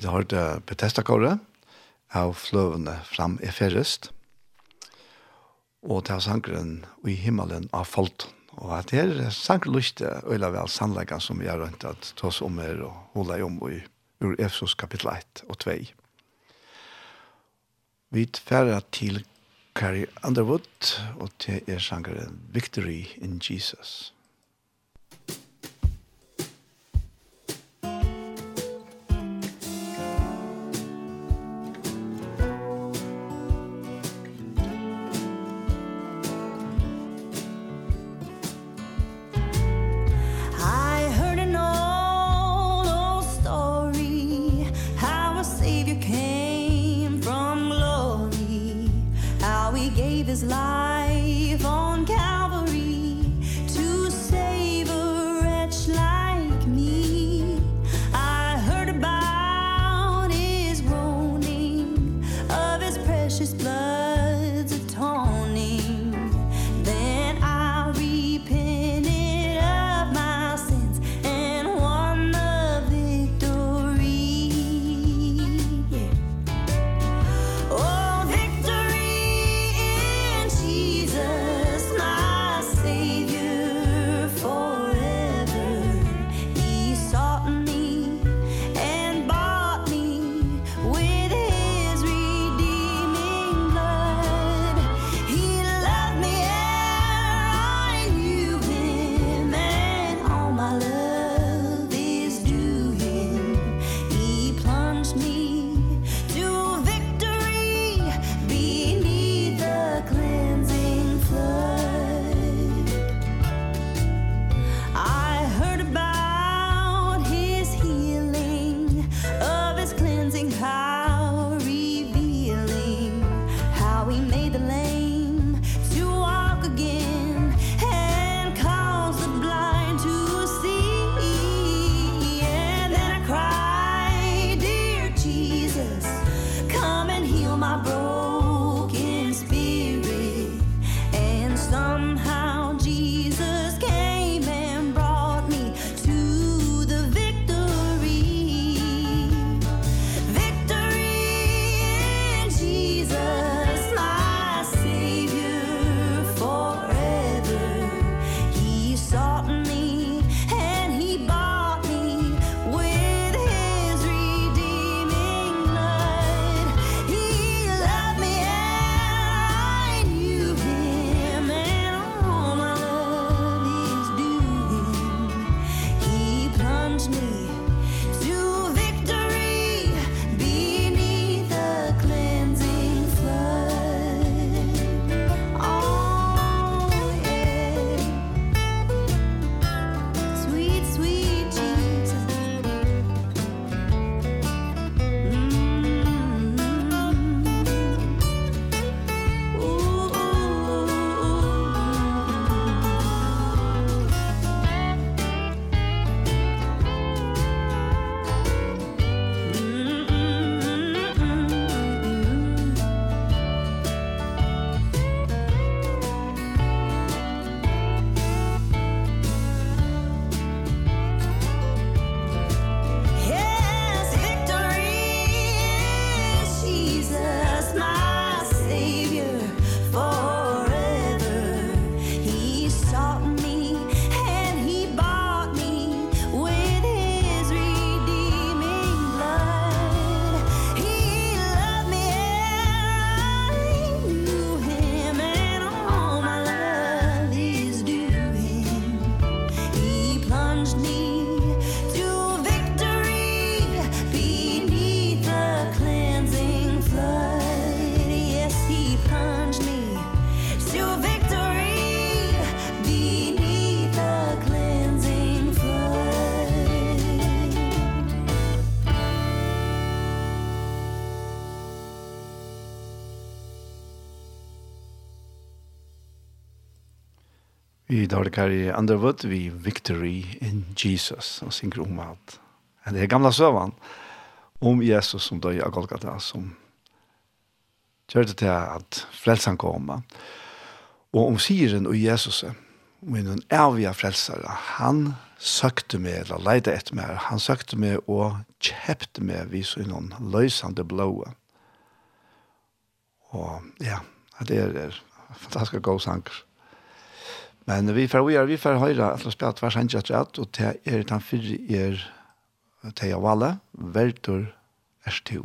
vi har det Bethesda kåre av fløvene fram i ferrest, og det er sangren i himmelen av folk. Og at det er sanglyste øyla vel sannleggen som vi har rønt at ta oss om her og holde om i ur Efsos kapittel 1 og 2. Vi tverra til Carrie Underwood, og til er sangren Victory in Jesus. Vi dårlikar i Underwood, vi Victory in Jesus, og synger om alt. Det er gamla søvann om Jesus som døg av Golgata, som kjørte til at frelsen koma. Og om syren og Jesus, og en evige frelsere, han søkte meg, eller leide etter meg, han søkte meg og kjepte meg, vi så innom løsande blåa. Og ja, det er, er fantastisk god sanker. Men vi får vi er, vi får høyre at la spela tvers hans at rett, og det er den fyrre er til av alle, verdur er stu.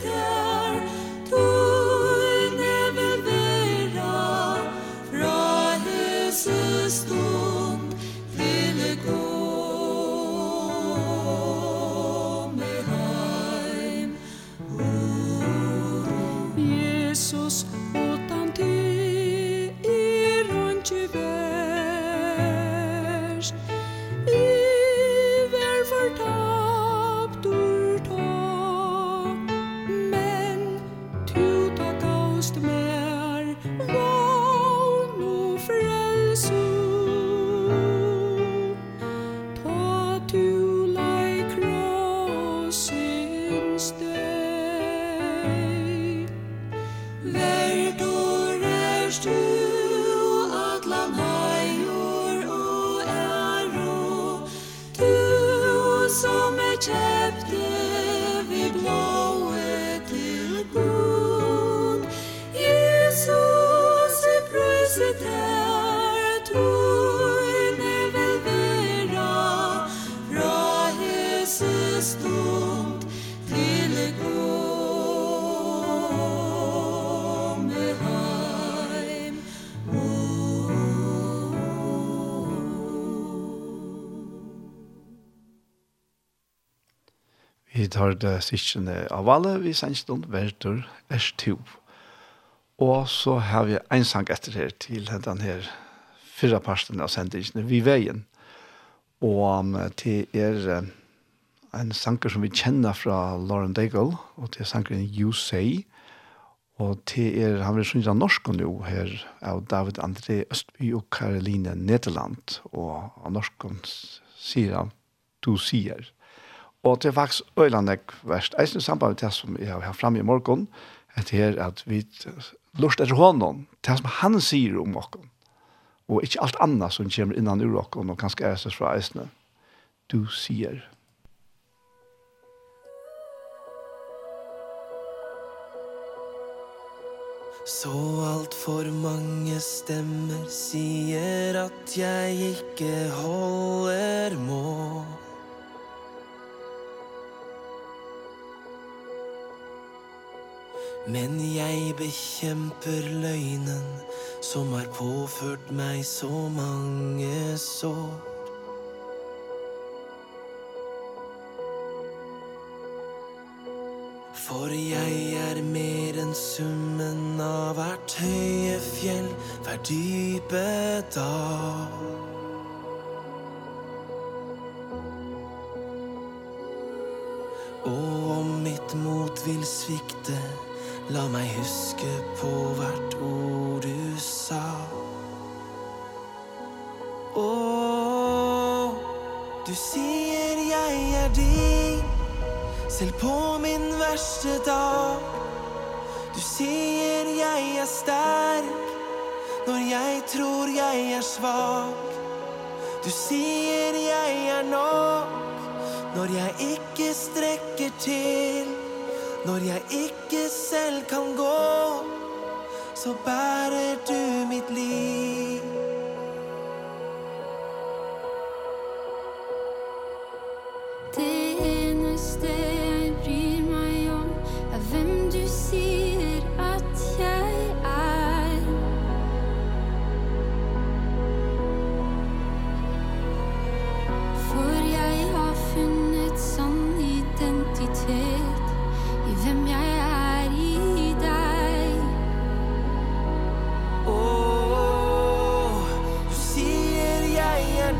the tar det sikkene av alle vi sendstånd verter er to. Og så har vi en sang etter her til den her fyrre parten av sendingene vi veien. Og til er en sanger som vi kjenner fra Lauren Daigle, og til sangeren You Say, og til er, han vil synge norsk nå her, av David André Østby og Karoline Nederland, og av norsk sier han, du sier. Og det er faktisk øylandet verst. Jeg synes samband med det som jeg har fremme i morgen, at det er at vi lust etter honom, det som han sier om oss, og ikke alt annet som kommer innan ur oss, og kanskje er seg fra eisene. Du sier. Så alt for mange stemmer sier at jeg ikke holder mål Men jeg bekjemper løgnen Som har påført meg så mange sår For jeg er mer enn summen av hvert høye fjell, hver dype dal. Og om mitt mot vil svikte, La meg huske på hvert ord du sa. Åh, du sier jeg er din. Selv på min verste dag. Du sier jeg er sterk. Når jeg tror jeg er svak. Du sier jeg er nok. Når jeg ikke strekker til. Når jeg ikke selv kan gå Så bærer du mitt liv. Det eneste jeg bryr meg om Er hvem du sier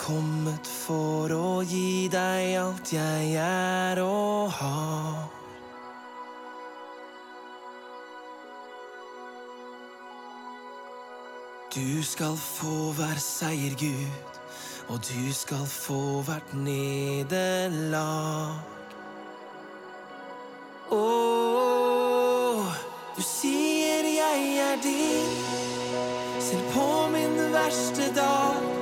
kommet for å gi deg alt jeg er og har Du skal få hver seier Gud Og du skal få hvert nederlag. Åh, oh, du sier jeg er din Selv på min verste dag.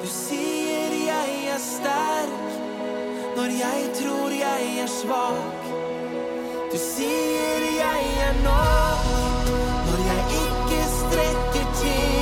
Du sier jeg er sterk Når jeg tror jeg er svak. Du sier jeg er nok Når jeg ikke strekker til.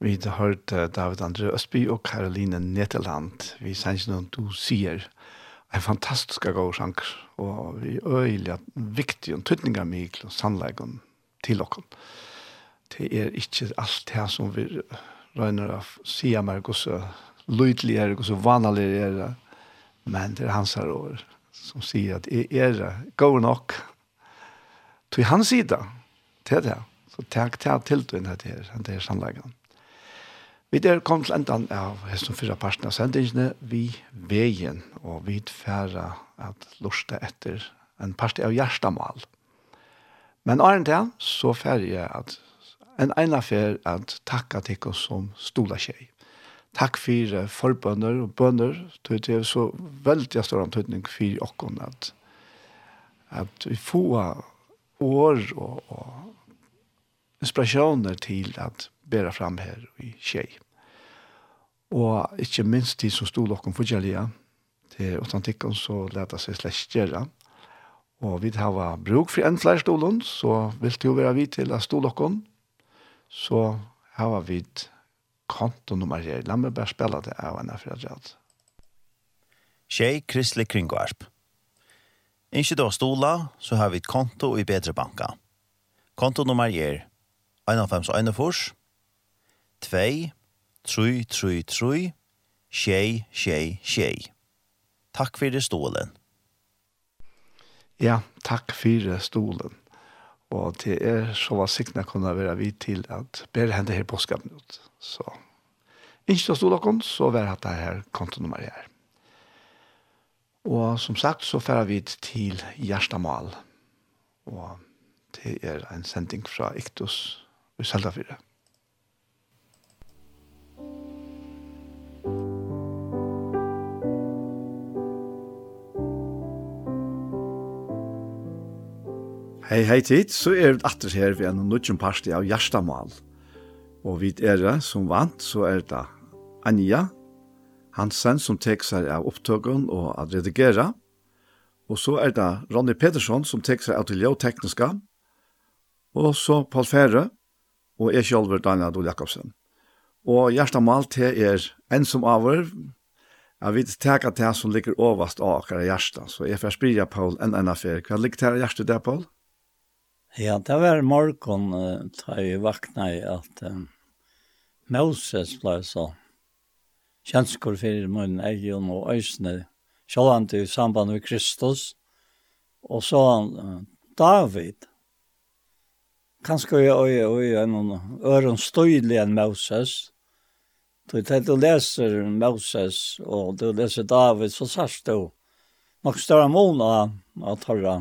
Vi har hørt David André Østby og Karoline Neteland. Vi sier noen du sier. En fantastisk god sjank. Og vi øyelig at viktig og tøtninger mye og sannleggen til dere. Det er ikke alt det som vi røyner av sier meg og så lydelig er og så vanlig er Men det er hans her år som sier at jeg er god nok. Til hans sida, til det. Så takk til tiltøyene til det er sannleggen. Vi der kom til endan av hesten fyra parten av sendingene vi veien og vi færa at lusta etter en part av hjertamal. Men åren til så færa jeg at en ena fær at takka til oss som stola tjei. Takk for forbønner og bønner, Det er så veldig stor antydning for okkon at, at vi får år og, og inspirasjoner til at bæra fram her i tjei. Og ikke minst de som stod lokken for gjelja, utan autantikken så leta seg slags gjerra. Og vi har bruk for en flere stolen, så vil det jo være vi til å stå lokken. Så har vi kontonummer her. La meg bare spille det av en fredag. Tjej Kristelig Kringvarp. Ikke da stola, så har vi et konto i Bedre Banka. Kontonummer er 51 1 2 3 3 3 tjej, tjej, tjej. Takk fyrir stolen. Ja, takk fyrir stolen. Og det er så var sikna kunne være vi til at bedre hende her påskapen ut. Så ikke til stolen, så var det her kontonummer her. Og som sagt så færer vi til Gjerstamal. Og det er en sending fra Iktus i Seldafyret. Hei, hei tid, så er vi atter her ved en nødgjum parti av Gjerstamal. Og vi er det som vant, så er det Anja Hansen som tek seg av opptøkken og at redigera. Og så er det Ronny Petersson som tek seg av til tekniska. Og så Paul Fære og jeg selv Daniel Adol Jakobsen. Og Gjerstamal til er en som avhør, Jeg vet teka til som ligger overast av akkurat hjertet, så jeg får spyrja Paul en enn affær. Hva ligger til hjertet der, Paul? Ja, det var morgon uh, da jeg vakna i at um, Moses ble så kjenskor fyrir mun egen og øysne, sjålande i samband med Kristus, og så uh, David, kanskje jeg øye øye en øren støylig enn Moses, Du tar du leser Moses og du leser David så sørst du nok større mån av, av torra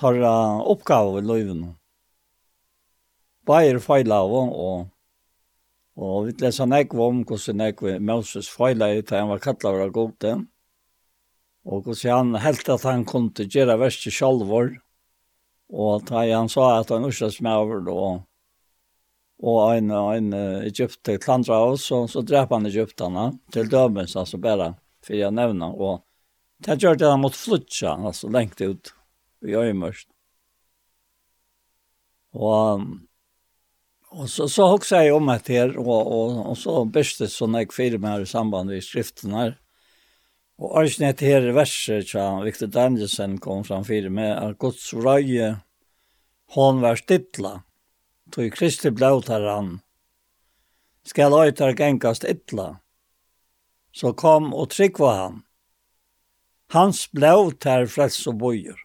tar oppgave i løyvene. Bare feil av og Og vi leser nekva om hvordan nekva Moses feil av til han var kattlet av gode. Og hvordan han helt at han kunne gjøre verste sjalvor. Og da han sa at han ikke maver og, og en, en Egypte klandra av oss, og så drep han Egyptene til dømes, altså bare for jeg nevna. Og det gjør det han måtte flytja, altså lengt ut i Øymørst. Og, og så, så hoksa jeg om et her, og, og, og så bestet sånn jeg med i samband med skriften her. Og Arsnet her verset, så Victor Danielsen kom fram fire med, at Guds røye, hon var stidla, tog Kristi blautar han, skal øytar gengast idla, så kom og tryggva han. Hans blautar frels og bojer.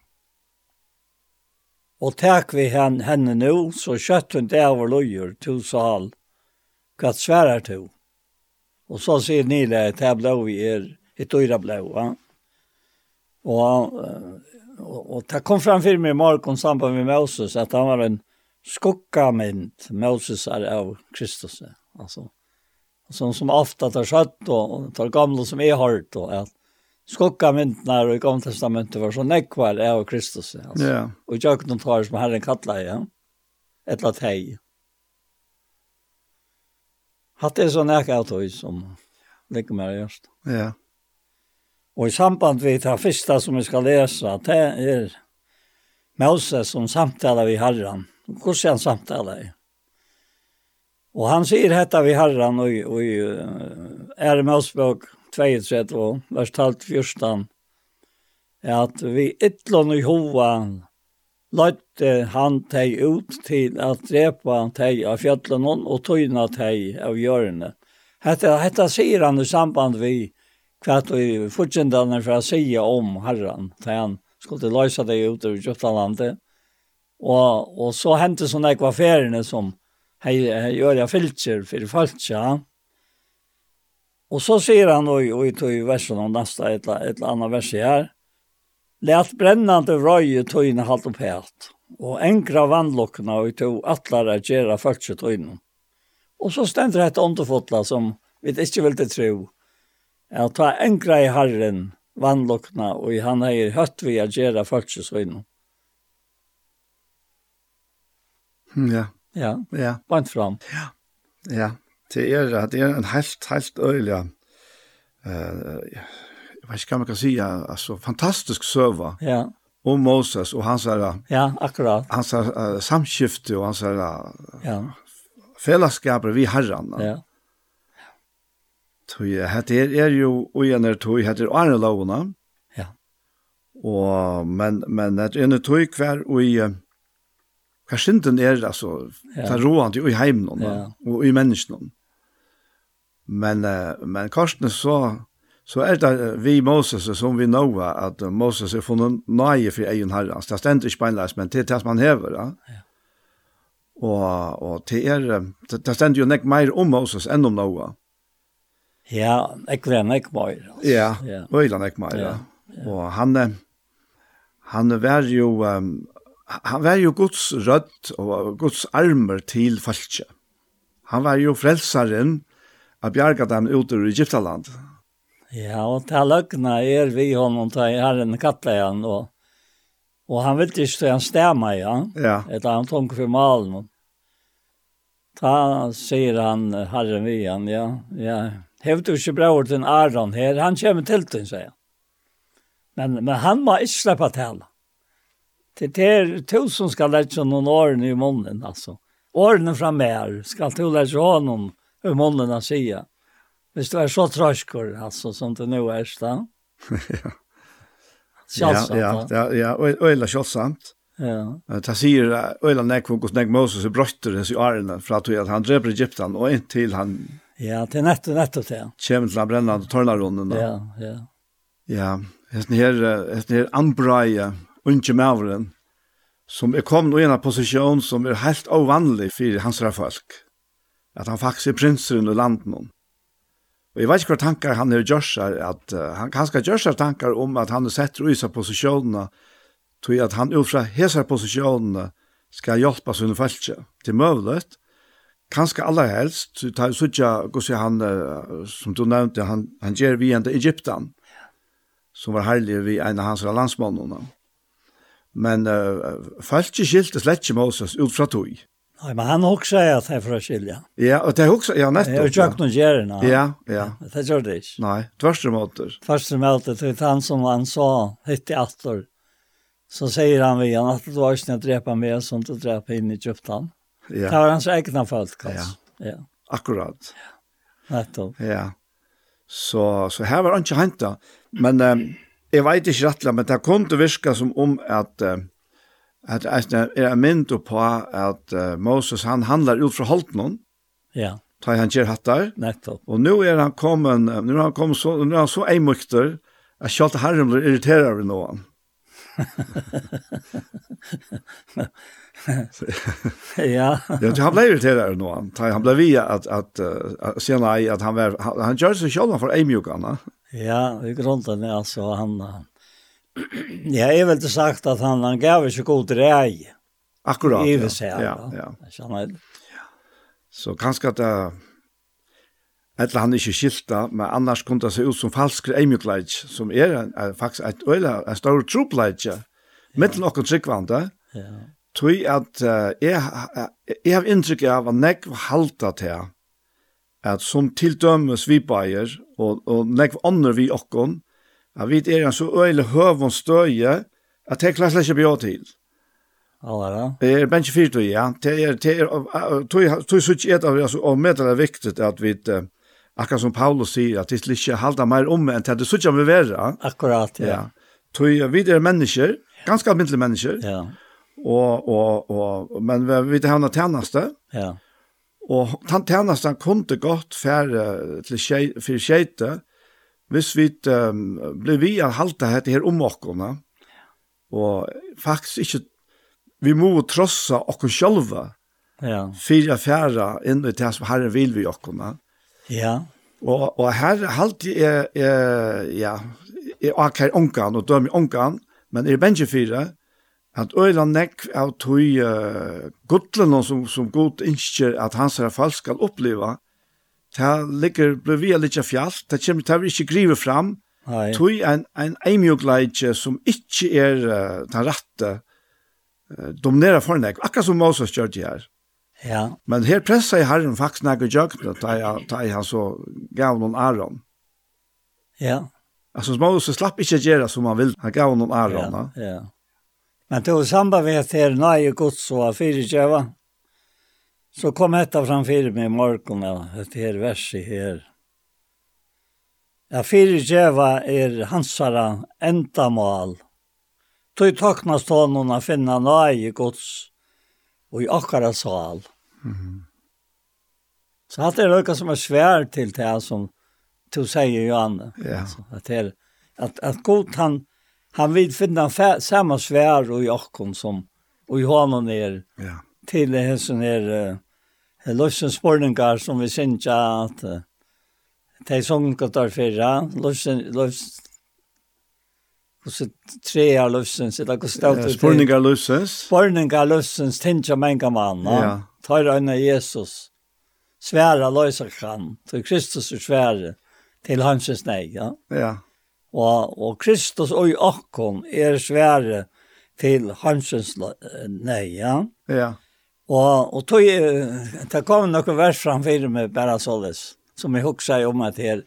Og takk vi henne, henne nå, så kjøtt hun det over løyer, to sal. Hva sværer to? Og så sier Nile, det er blå vi er, et øyre blå, ja. Og, og, og det kom fram for meg i morgen sammen med Moses, at han var en skukkamind, Moses er av Kristus, altså. sånn som ofta tar skjøtt, og tar gamle som er hardt, og alt. Ja skokka myndnar i Gamla testamentet var så nekvar av Kristus. Altså. Ja. Og jeg kunne ta det som Herren kattler, ja. Et eller annet hei. Hatt det så nek av tog som ligger med just. Ja. Og i samband vi tar første som vi skal lesa, det er Moses som samtaler vi Herren. Hvordan han samtaler i? Og han sier hetta vi Herren og, og, og er Mosebøk 32, vers 12, 14, at vi ytlån i hovan løtte han teg ut til at drepa teg av fjallen og tøyna teg av hjørne. Hetta, hetta sier han i samband vi kvart vi fortsendan for å sige om herran, til han skulle løse deg ut av Kjøptalandet. Og, og så hendte sånne ekvaferiene som hei, hei, gjør jeg filter for falska, Og så sier han og i tog versen om nästa et eller annet vers her, Lät brennande røye tøyne halt opp helt. og enkra vannlokkene og tog attlar att gjerra følse tøyne.» Og så stender det et ånderfotla som vi inte vill tro. Att ta enkra i herren vannlokkene, og i han er høtt vi er gjerra følse tøyne.» innan. Ja. Ja. Ja. Bant fram. Ja. Ja det er, det er en helt, helt øyelig, uh, jeg vet ikke hva man kan si, altså, fantastisk søva ja. om Moses og hans er, ja, akkurat. hans er, uh, samskifte og hans er, ja. fellesskaper vi herren. Ja. Tui, hette er, er jo uener tui, hette er Arne Lovna. Ja. Og, men, men hette er en tui hver ui, hver synden er, altså, ja. ta roan til i heimnån, ja. og i menneskene. Men, men Karsten så, så er det vi Moses som vi nå at Moses er funnet nøye for egen herrens. Det stender ikke beinleis, men det er det man hever. Ja. Og, og det er, det, det stender jo nek mer om Moses enn om Noah. Ja, nek var nek mer. Ja, ja. øyla nek mer, ja. Og han, han var jo, um, han var jo Guds rødt og Guds armer til falskje. Han var jo frelsaren, har bjarga dem ut ur Egyptaland. Ja, og til løkene er vi honom til herren kattet igjen, og, og han vil ikke stå en stemme igjen, ja. etter han tung for malen. Da sier han herren vi igjen, ja, ja. hev du ikke bra ord til Aron her, han kommer til til, sier han. Men, men han må ikke slippe til. Det er tusen skal lette noen årene i munnen, altså. Årene fra mer skal til å lette honom til i munnen han säger. Hvis du er så tröskor altså, som du nå er, da. ja. Självsamt. Ja, ja, ja, øyla kjølsamt. Ja. Ta sier Øyla Nek hvor Nek Moses er brøtter hans i Arne fra at han dreper Egyptan og inntil han Ja, til nettopp nettopp det. Kjem til han brennende tørnarunden da. Ja, ja. Ja, hesten her, hesten her anbraie unge mavren som er kommet i en posisjon som er helt ovanlig for hans folk at han faktisk er prinseren i landen. Og jeg vet ikke hva tankar han er gjørsar, at uh, han kanskje gjørsar tankar om at han er sett i seg posisjonene, tog at han utfra hese posisjonene skal hjelpe sine feltje til møvlet, kanskje aller helst, så tar sutja, gossi han, uh, som du nevnte, han, han gjør vi enn til Egyptan, som var herlig vi en av hans landsmånene. Men uh, feltje skilte slett ikke Moses ut fra tog. Nei, men han också är att han för skilja. Ja, og det också ja nästa. Jag jag nog noen gjerne. Ja, ja. Det gjør det. ikke. Nei, tvärtom åt det. Tvärtom åt det han som han sa hitt i Astor. Så sier han vi han at det var ikke att dräpa mer som du dräpa inn i köptan. Ja. Det var hans egna folk Ja. Ja. Akkurat. Ja. Nettopp. Ja. Så så här var inte hänt men um, jag vet inte rättla men det kunde virka som om att Uh, at det er en mynd på at uh, Moses han handlar ut fra Holtnon. Ja. Ta han gjør hattar. Nettopp. Og nå er han kommet, nå er han kommet så, nå er han så eimukter, at kjalt herren blir irriterer over noen. ja. ja, han ble irriterer over noen. Ta han ble via at, at, at, at, nei, at han, var, han, han gjør seg selv for eimukene. Ja, i grunden er altså han... Uh, ja, jeg ville sagt at han, han gav ikke god rei. Akkurat, ja. Seg, ja, ja. ja. Så kanskje at det Eller han ikke skilta, men annars kunne det se ut som falsk eimjukleid, som er, en, er faktisk et øyla, en stor trupleid, ja. mittel nokon tryggvande, ja. tog at uh, jeg, jeg har inntrykk av at nekv halta til at som til dømes vi bæger, og, og nekv ånder vi okkon, at vi er en så øyelig høvån støye, at det klarer ikke bjør til. Allra. Det er bensje fyrt og ja. Det er, det er, tog så ikke et av det, og med det er viktig at vi, akkurat som Paulus sier, at det ikke halda mer om enn til det så ikke vi være. Akkurat, ja. ja. Tog vi er mennesker, ganske alminnelige mennesker, ja. og, og, og, men vi er henne tjeneste, ja. og den tjenesten kunne godt fære til skjeite, hvis vi um, ble vi å halte dette her om åkene, og faktisk ikke, vi må trossa åkene sjølve, ja. fire fjære inn i det som Herren vil vi åkene. Ja. Og, og her halte jeg, jeg, ja, jeg åker åkene og dømer åkene, men er bensje fire, at øyla nekk av tog uh, gudlen som, som god innskjer at hans her folk skal oppleva, Det ligger blir vi litt fjallt. Det kommer til å ikke grive fram. Tui ein en eimjogleidje som ikke er uh, den rette uh, dominerer for nek. Akkurat som Moses gjør det her. Ja. Men her pressa jeg herren faktisk nek og jøkna ta jeg da jeg så gav noen Aron. Ja. Altså Moses slapp ikke gjøre som han vil. Han gav noen Aron ja, ja. Men det var samband med at det er nøye gods og fyrtjøva. Så kom etta framfyrir mig i morgon, ja, et her verset her. Ja, fyrir djeva er hansara endamal. Tøy taknast honom a finna nøye gods og i akkara sal. Mm -hmm. Så hatt er noe som er svær til det som du sier, Johanne. Ja. Altså, at, her, at, at god han, han vil finna samme svær og i akkon som og i honom er ja. til hessen er løsens spurningar som vi synes at de sunga tar fyrra, løsens, løsens, hvordan tre er løsens, eller hvordan stått det til. Spårningar løsens. Spårningar løsens, tenker mange mann, ja. tar øyne Jesus, Svära løser kan. til Kristus er svære, til hansens nei, ja. Ja. Og, og Kristus og i akkon er svære til hansens nei, ja. Ja. Og, og tog, det kom noen vers framfor meg bare såles, som jeg husker om at her,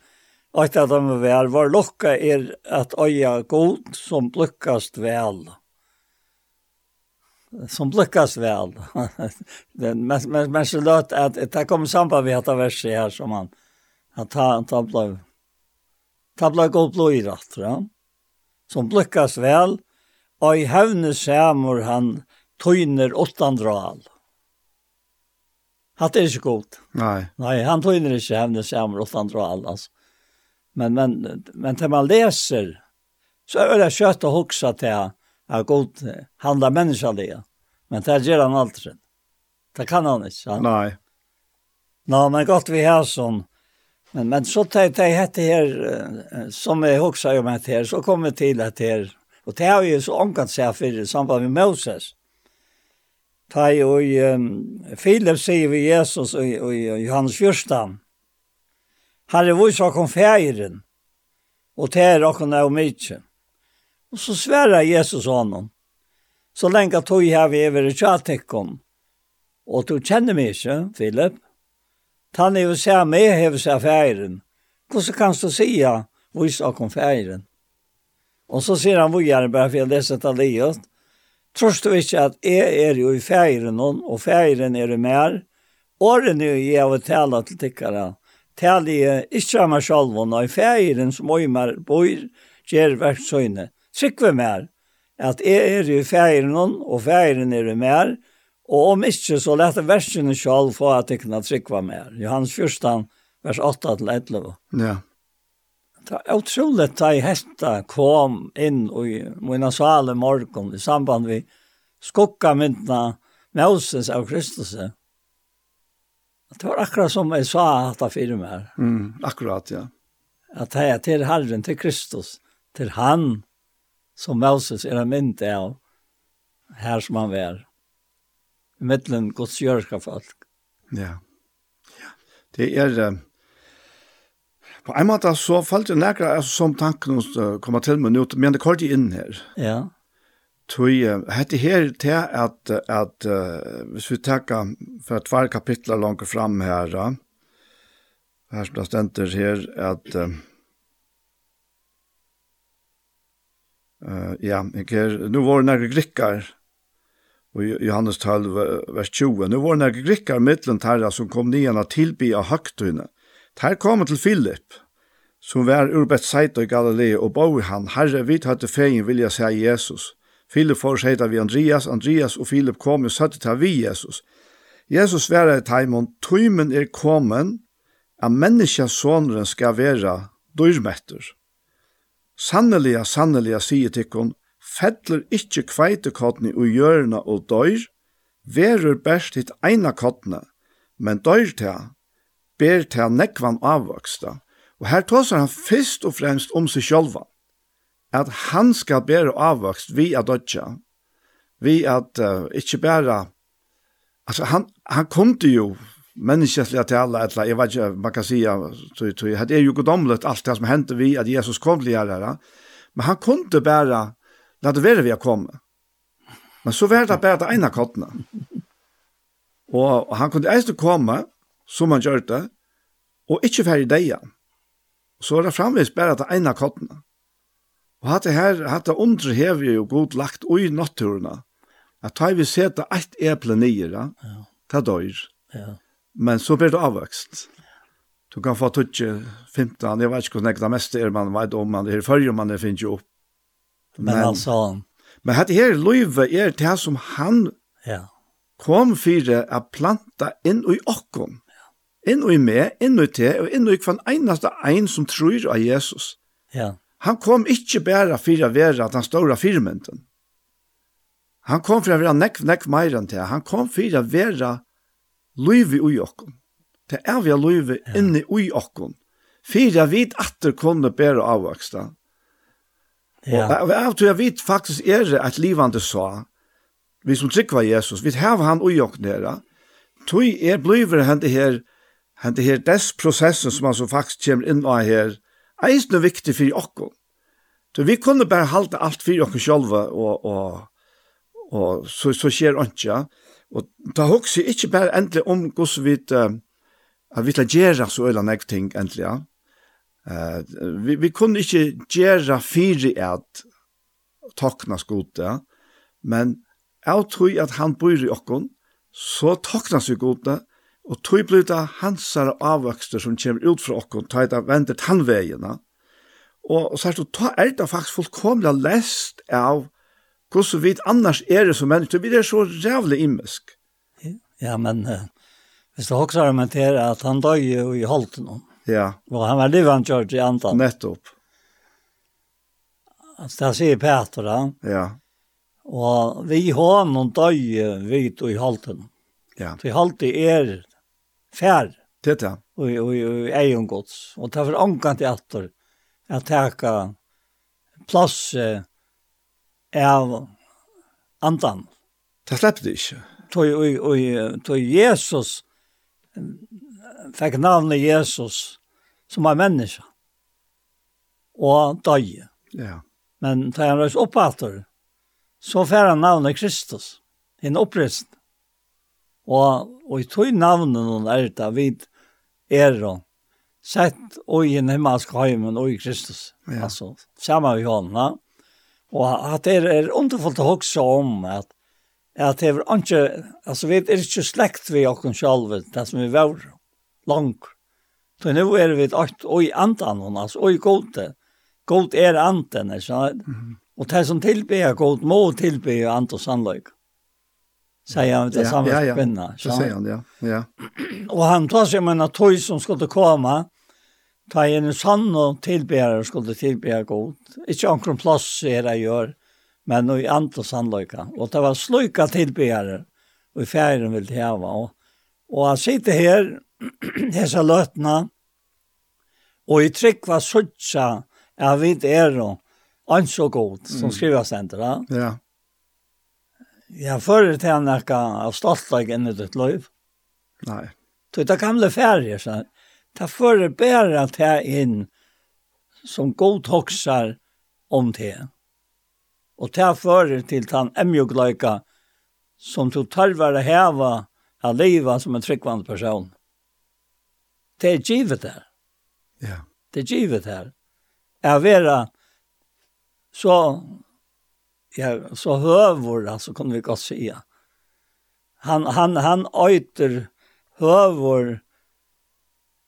og at de vel var lukka er at øya god som blukkast vel. Som blukkast vel. men, men, men så løt at det kom samband med dette verset her som han, at han, han ble, han ble god blod i rett, ja? som blukkast vel, og i hevne samur han tøyner åttan hatt er ikke godt. Nei. Nei, han tøyner ikke hevne samer og andre og altså. Men, men, men til man leser, så er det kjøtt å hoksa til at god handler mennesker det. Men det gjør han aldri. Det kan han ikke. Han. Nei. Nå, men godt vi har sånn. Men, men så tar jeg hette her, som jeg hoksa om hette her, så kommer jeg til hette her. Og det har jo så omkant seg for i samband med Moses. Ta i um, Filip sier vi Jesus og og, og Johannes 14. Herre, vi sa kom feiren, og ter og kon og mykje. Og så sverre Jesus honom. Så lenge tog jeg vi over i tjatekkom. Og du kjenner meg ikke, Filip. Tan er jo se meg hever seg feiren. Hvordan kan du si vi sa kom feiren? Og så sier han, vi er bare for jeg leser det livet. Trost du ikke at jeg er jo i feiren hon, og feiren er i mer. Årene jeg har tala til tikkere, tala jeg ikke av meg selv, og i feiren som jeg mer bor, gjør verksøyne. vi mer, at jeg er jo i feiren hon, og feiren er i mer, og om ikke så lette versene selv få at jeg kan sikve mer. Johannes 1, vers 8-11. Ja. Det er utrolig at jeg hette kom inn i mine sale morgen i samband med skukka myndene Moses av Kristus. Det var akkurat som jeg sa at det fyrir meg. Mm, akkurat, ja. At jeg er til Herren, til Kristus, til han som Moses er en mynd av her som han var. I middelen godsgjørska folk. Ja. ja. Det er... Uh på en måte så falt det nærkere altså, som tanken uh, kommer til meg nå, men det kort inn her. Ja. Tui, uh, hette her til at, at uh, hvis vi tenker for et hver kapitler langt fram her, uh, her som det stender her, at uh, uh, ja, ikke, nå var det nærkere grikker, og Johannes 12, vers 20, nå var det nærkere grikker mittelen terra som kom nian av tilby av høgtøyene, Ter kom til Philip, som var ur Bethsaida i Galilea, og boi han, herre, vi tatt feien vilja se Jesus. Philip får seg vi Andreas, Andreas og Philip kom og satt til vi Jesus. Jesus var i taimon, tøymen er kommen, at menneskja sonren skal være dyrmetter. Sanneliga, sanneliga, sier tikkun, fettler ikkje kveitekottene og hjørna og døyr, verur best hitt eina kottene, men døyr til ber til nekvan avvoksta, og her tåsar han fyrst og fremst om seg sjálva, at han skal bære avvokst vi at dødja, vi at uh, ikkje bæra, altså han, han kom til jo menneskesliga til alla, etla, jeg vet ikke, man kan sija, det er jo godomlet alt det som hendte vi, at Jesus kom til her, men han kunde bæra, la det være vi har kommet, men så var det bare det ene kottene, og han kunde eisne komme, som han gjør det, og ikke ferdig igjen. Så er det framvis bare til ene kottene. Og hatt det her, hatt det undre hever jo god lagt ui natturene, at da vi seta ett eple nye, ja. ta døyr. Ja. Men så blir det avvøkst. Du kan få tutje 15, jeg vet ikke hvordan det meste er man vet om, man det er før man det finnes jo opp. Men, men altså... Men hatt her løyve er det som han ja. kom for å planta inn i okken inn og i meg, inn og i te, og inn og i kvann einaste ein som tror av Jesus. Ja. Han kom ikkje bæra fyrir å være at han ståra firmynden. Han kom fyrir å være nekv, nekv meir enn te. Han kom fyrir å være luivi ui okkon. Det er vi a luivi ja. inni ui okkon. Fyrir å vit atter kunne bæra avvaksta. Ja. Og av til jeg vit faktisk er det at livande sa, vi som trykva Jesus, vi hava han ui okkon her, tog er bliver hente her, Han det her dess prosessen som altså faktisk kommer inn av her, er ikke noe viktig for oss. Så vi kunne bare halte alt for oss selv, og, og, og så, så skjer ikke. Og da husker jeg ikke bare endelig om hvordan vi, uh, vi skal gjøre så øyne jeg ting endelig, ja. Vi, vi kunne ikke gjøre fire at takna skote, men jeg tror at han bor i oss, så takna seg gode, Og tog blir det hansar avvøkster som kommer ut fra okken, ta det vender tannveiene. Og, og særlig, ta er det faktisk fullkomlig lest av hvordan vi annars er det som mennesker. Vi er så rævlig imisk. Ja, men uh, hvis du også argumenterer at han døg jo i holden om. Ja. Og han var livende kjørt i andan. Nettopp. Altså, det sier Peter da. Ja. Og vi har noen døg vidt i holden. Ja. Så i holden er fær. Det er det. Og, og, og egen gods. Og ta for ankan til atter at teka plass av andan. Det slipper det ikke. Toi, oi, oi, toi Jesus fikk navnet Jesus som er menneske og døg. Ja. Men da han røys opp atter. så får han navnet Kristus, en oppristning. Og, og i tog navnet noen er det vid og sett og i en himmelsk heimen og i Kristus. Ja. Altså, samme vi hånda. Og at det er underfullt å huske om at at det er ikke, altså vi er ikke slekt vi okken selv, det som vi var langt. Så nå er vi alt, og i andan altså, og i gode. God er anden, ikke sant? Mm -hmm. Og det som tilbyr god må tilbyr and og sannløyga säger han det samma ja, ja. kvinna. Så säger han, ja. ja. Och han tar sig med en toj som skulle komma. Ta en sann och tillbärare skulle tillbära god. Inte omkring plats är det gör. Men i andra sannlöjka. Och det var slöjka tillbärare. Och i färgen vill det här Och, och han sitter här. Hesa lötna. Och i tryck var suttsa. Jag vet är då. så god. Som skriver ändå. Ja. Ja Jeg fører til han ikke av stoltlag inn i ditt liv. Nei. Så det gamle ferie, så det fører bare til inn som god hoksar om det. Og det fører til den emjugløyka som du tarvar å heva av livet som en tryggvand person. Det er givet der. Ja. Det er givet her. Jeg vera så ja, så høvor, alltså kan vi godt säga. Han han han öter hövor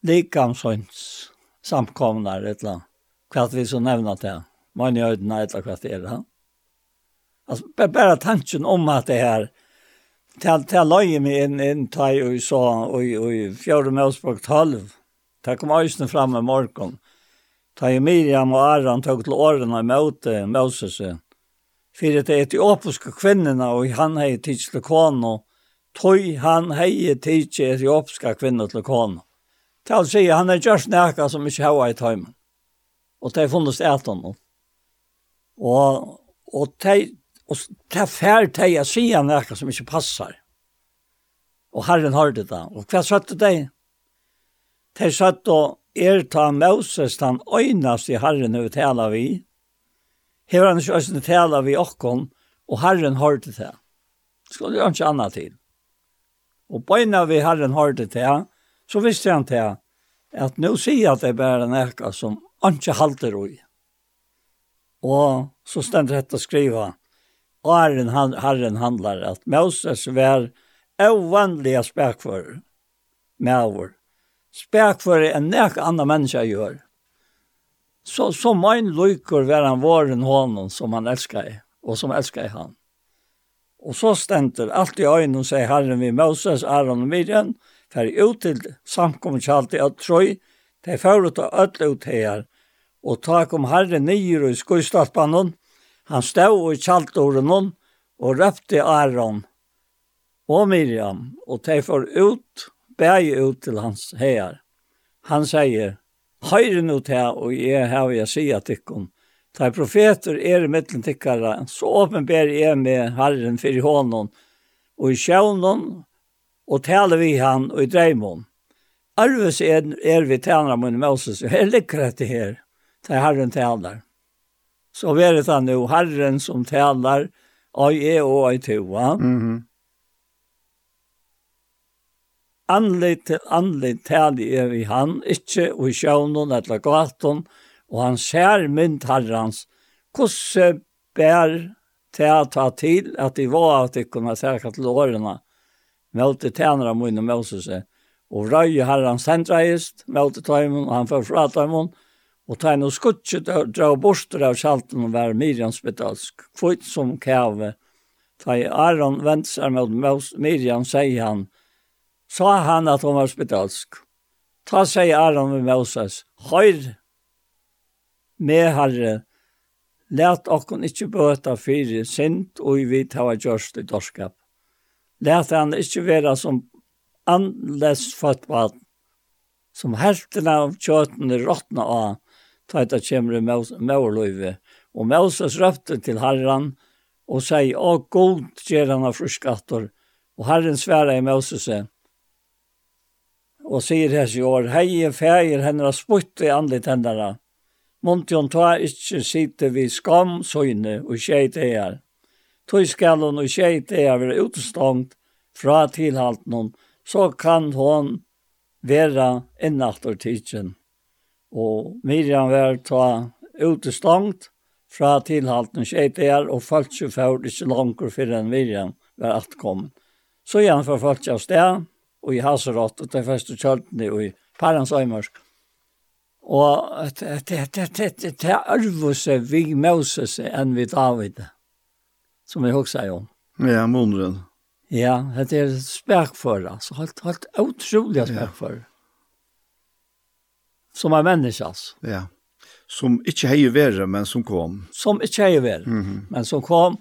likamsons samkomnar eller annet. Hva vi så nämna det. Man är öden ett kvart är det. Alltså bara tanken om att det här till till läge med en en til och så och och fjärde møsbruk 12. Ta kom ösnen fram med morgen, Ta ju Miriam och Aron tog till åren i möte Moses fyrir det etiopiske kvinnerne, og han hei tids til kone, tøy han hei tids til etiopiske kvinner til kone. Til å si, han er gjørst nækka som ikke hava i tøymen. Og det er funnet etan nå. Og, og det og det fær teg jeg sier nækka som ikke passar. Og Herren har det da. Og hva satt det deg? Satt og er ta Moses, han øynast i Herren over tala vi, hever han ikke østene tala vi okkon, og Herren hørte det. Skulle jo ikke anna til. Og bøyna vi Herren hørte det, så visste han til at nå sier at det bare en eka som ikke halter ui. Og så stendte dette skriva, og Herren, Herren handlar at Moses var ovanliga spekfører, med over. Spekfører en nek andre menneske gjør. Så, så min lykker var han våren honom som han elskar og som elskar han. Og så stenter alt i øynene, sier Herren vi Moses, Aaron og Miriam, fer ut til samkommet kjalt i Øtrøy, de fer ut av ødle ut her, og ta kom Herren nyer i skoistadbanen, han stod og i kjaltorden og røpte Aaron og Miriam, og de får ut, bæg ut til hans her. Han sier, Høyre nå til, og jeg har jeg sier til dere, Ta profeter er i mittlen tikkere, så åpenber er med Herren for i hånden, og i sjøvnen, og taler vi han, og i dreimon. Arves er, er vi tjener med Moses, og her ligger dette her, da Herren taler. Så vet han nu, Herren som taler, og jeg og jeg toa. Mm -hmm anleit til anleit tali er vi han, ikkje og i sjøvnen eller gaten, og han ser mynd herrans, kosse bær til å ta til at de var at de kunne sæka til årene, meldte tænere mun og Moses, og røy herran hendreist, meldte tøymon, og han får fra tøymon, og tøymen og skutset dra borster av sjalten og være Miriam spedalsk, kvitt som kæve, Tøy Aron vendt seg mot Miriam, sier han, sa han at hon var spedalsk. Ta seg Aron med Moses. Høyr, med herre, let okkon ikkje bøta fyrir sint og i vit hava gjørst i dorskap. Let han ikkje vera som anles født som helten av kjøtene råttna av, ta etta kjemre maurløyve. Og Moses røpte til herren og sier, å god gjer han av fruskatter, og herren sværa i Moses, og sier hans i år, hei feir henne har sputt i anlitt hendene. Montion ta ikkje sitte vi skam søgne og skjei det her. Tøy skal hun og skjei det her være utstångt fra tilhalten hun, så kan hon vera innaktor tidsen. Og Miriam var ta utestangt fra tilhalten skjeit eier og falt ikke for ikke langt for enn Miriam var atkommet. Så igjen for folk av sted, og i Haserott, og de første kjøltene og i Parans Øymørsk. Og det arver arvose vi Moses enn vi David, som jeg også om. Ja, måneden. Ja, det er spekfører, altså. Helt, helt utrolig spekfører. Ja. Som er menneske, altså. Ja, som ikke heier være, men som kom. Som ikke heier være, mm -hmm. men som kom.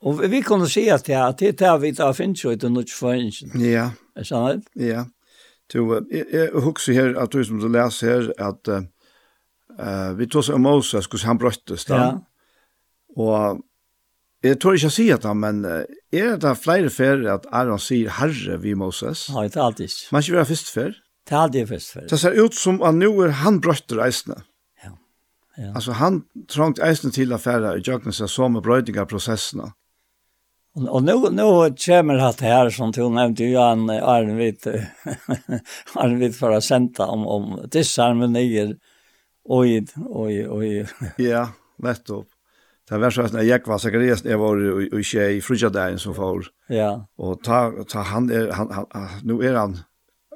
Og vi kunne si at det er det er vi där finns ju inte något för Ja. Er det sant? Ja. Du, jeg, jeg husker her, at du som du leser her, at uh, vi tog seg om Moses hvordan han brøttes da. Ja. Og jeg tror ikke jag säger det, men er det flere fer at Aaron sier Herre vi Moses? Nei, det er alltid. ikke. Man ska være først fer? Det er alltid først för. Det ser ut som at nå er han brötter reisende. Ja. ja. Altså han trångt eisen till affärer i Jöknesa så med bröjningar processerna. Och nu nu kommer det här som du nämnde ju han Arnvid Arnvid för att sända om om disharmonier oj oj oj ja nettopp Det var så att jag var säkert jag var i tjej i Frigadagen som får. Ja. Och ta, ta han, är, han, han, nu är han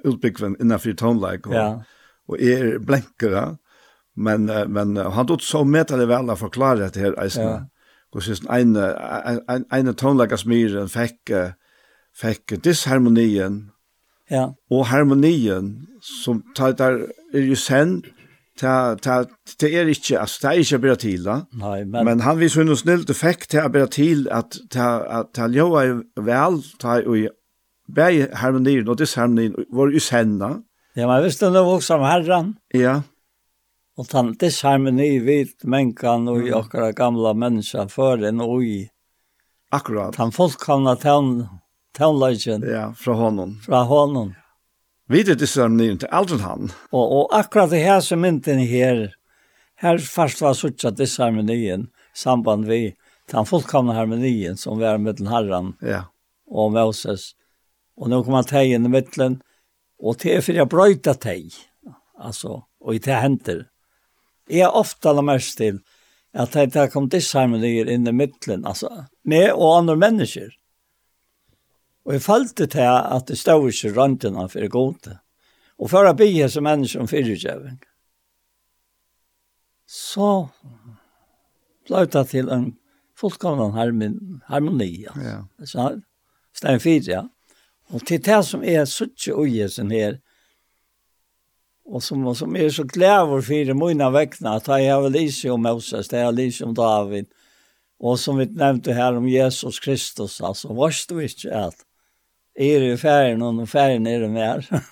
utbyggven innanför tonlike och, ja. och är blänkare. Men, men han tog så mätade väl att förklara det här. Ja. Och sen en en en tonläggarsmyren fick fick disharmonien. Ja. Och harmonien som tar där är ju sen ta ta det är inte alltså det är inte bara till då. Nej, men men han visste ju snällt effekt till bara till att ta att ta Joa väl ta och bäj harmonien och disharmonien var ju sen. Ja, men visst den var om herran. Ja. Og den disharmoni vid mänkan och mm. okkara gamla menneska för en och i. Akkurat. Den folkkamna tån, tånlöjtjen. Ja, fra honom. Fra honom. Vi det disharmonien til aldri han. Og, og akkurat det her som mynden her, her fast var suttja disharmonien, samband vi, den folkkamna harmonien som var den herran ja. og Moses. Og nå kommer han teg inn i mittlen, og det er for jeg brøyta teg. Altså, og i det henter. Jeg har ofte la mest til at det har kommet disharmonier inn i midtelen, altså, med og andre mennesker. Og jeg følte til at det stod ikke røntgen for gode. Og for å bli som mennesker om fyrtjøving. Så ble det til en fullkomne harmoni. Altså. Ja. Så, stein fyrt, ja. Og til det som er suttje og sin her, och som som är så kläver för mine vekkene, att jag har läst om Moses, det har läst om David. Och som vi nämnde här om Jesus Kristus alltså varst du ikke at är i ferien, og ferien är det mer.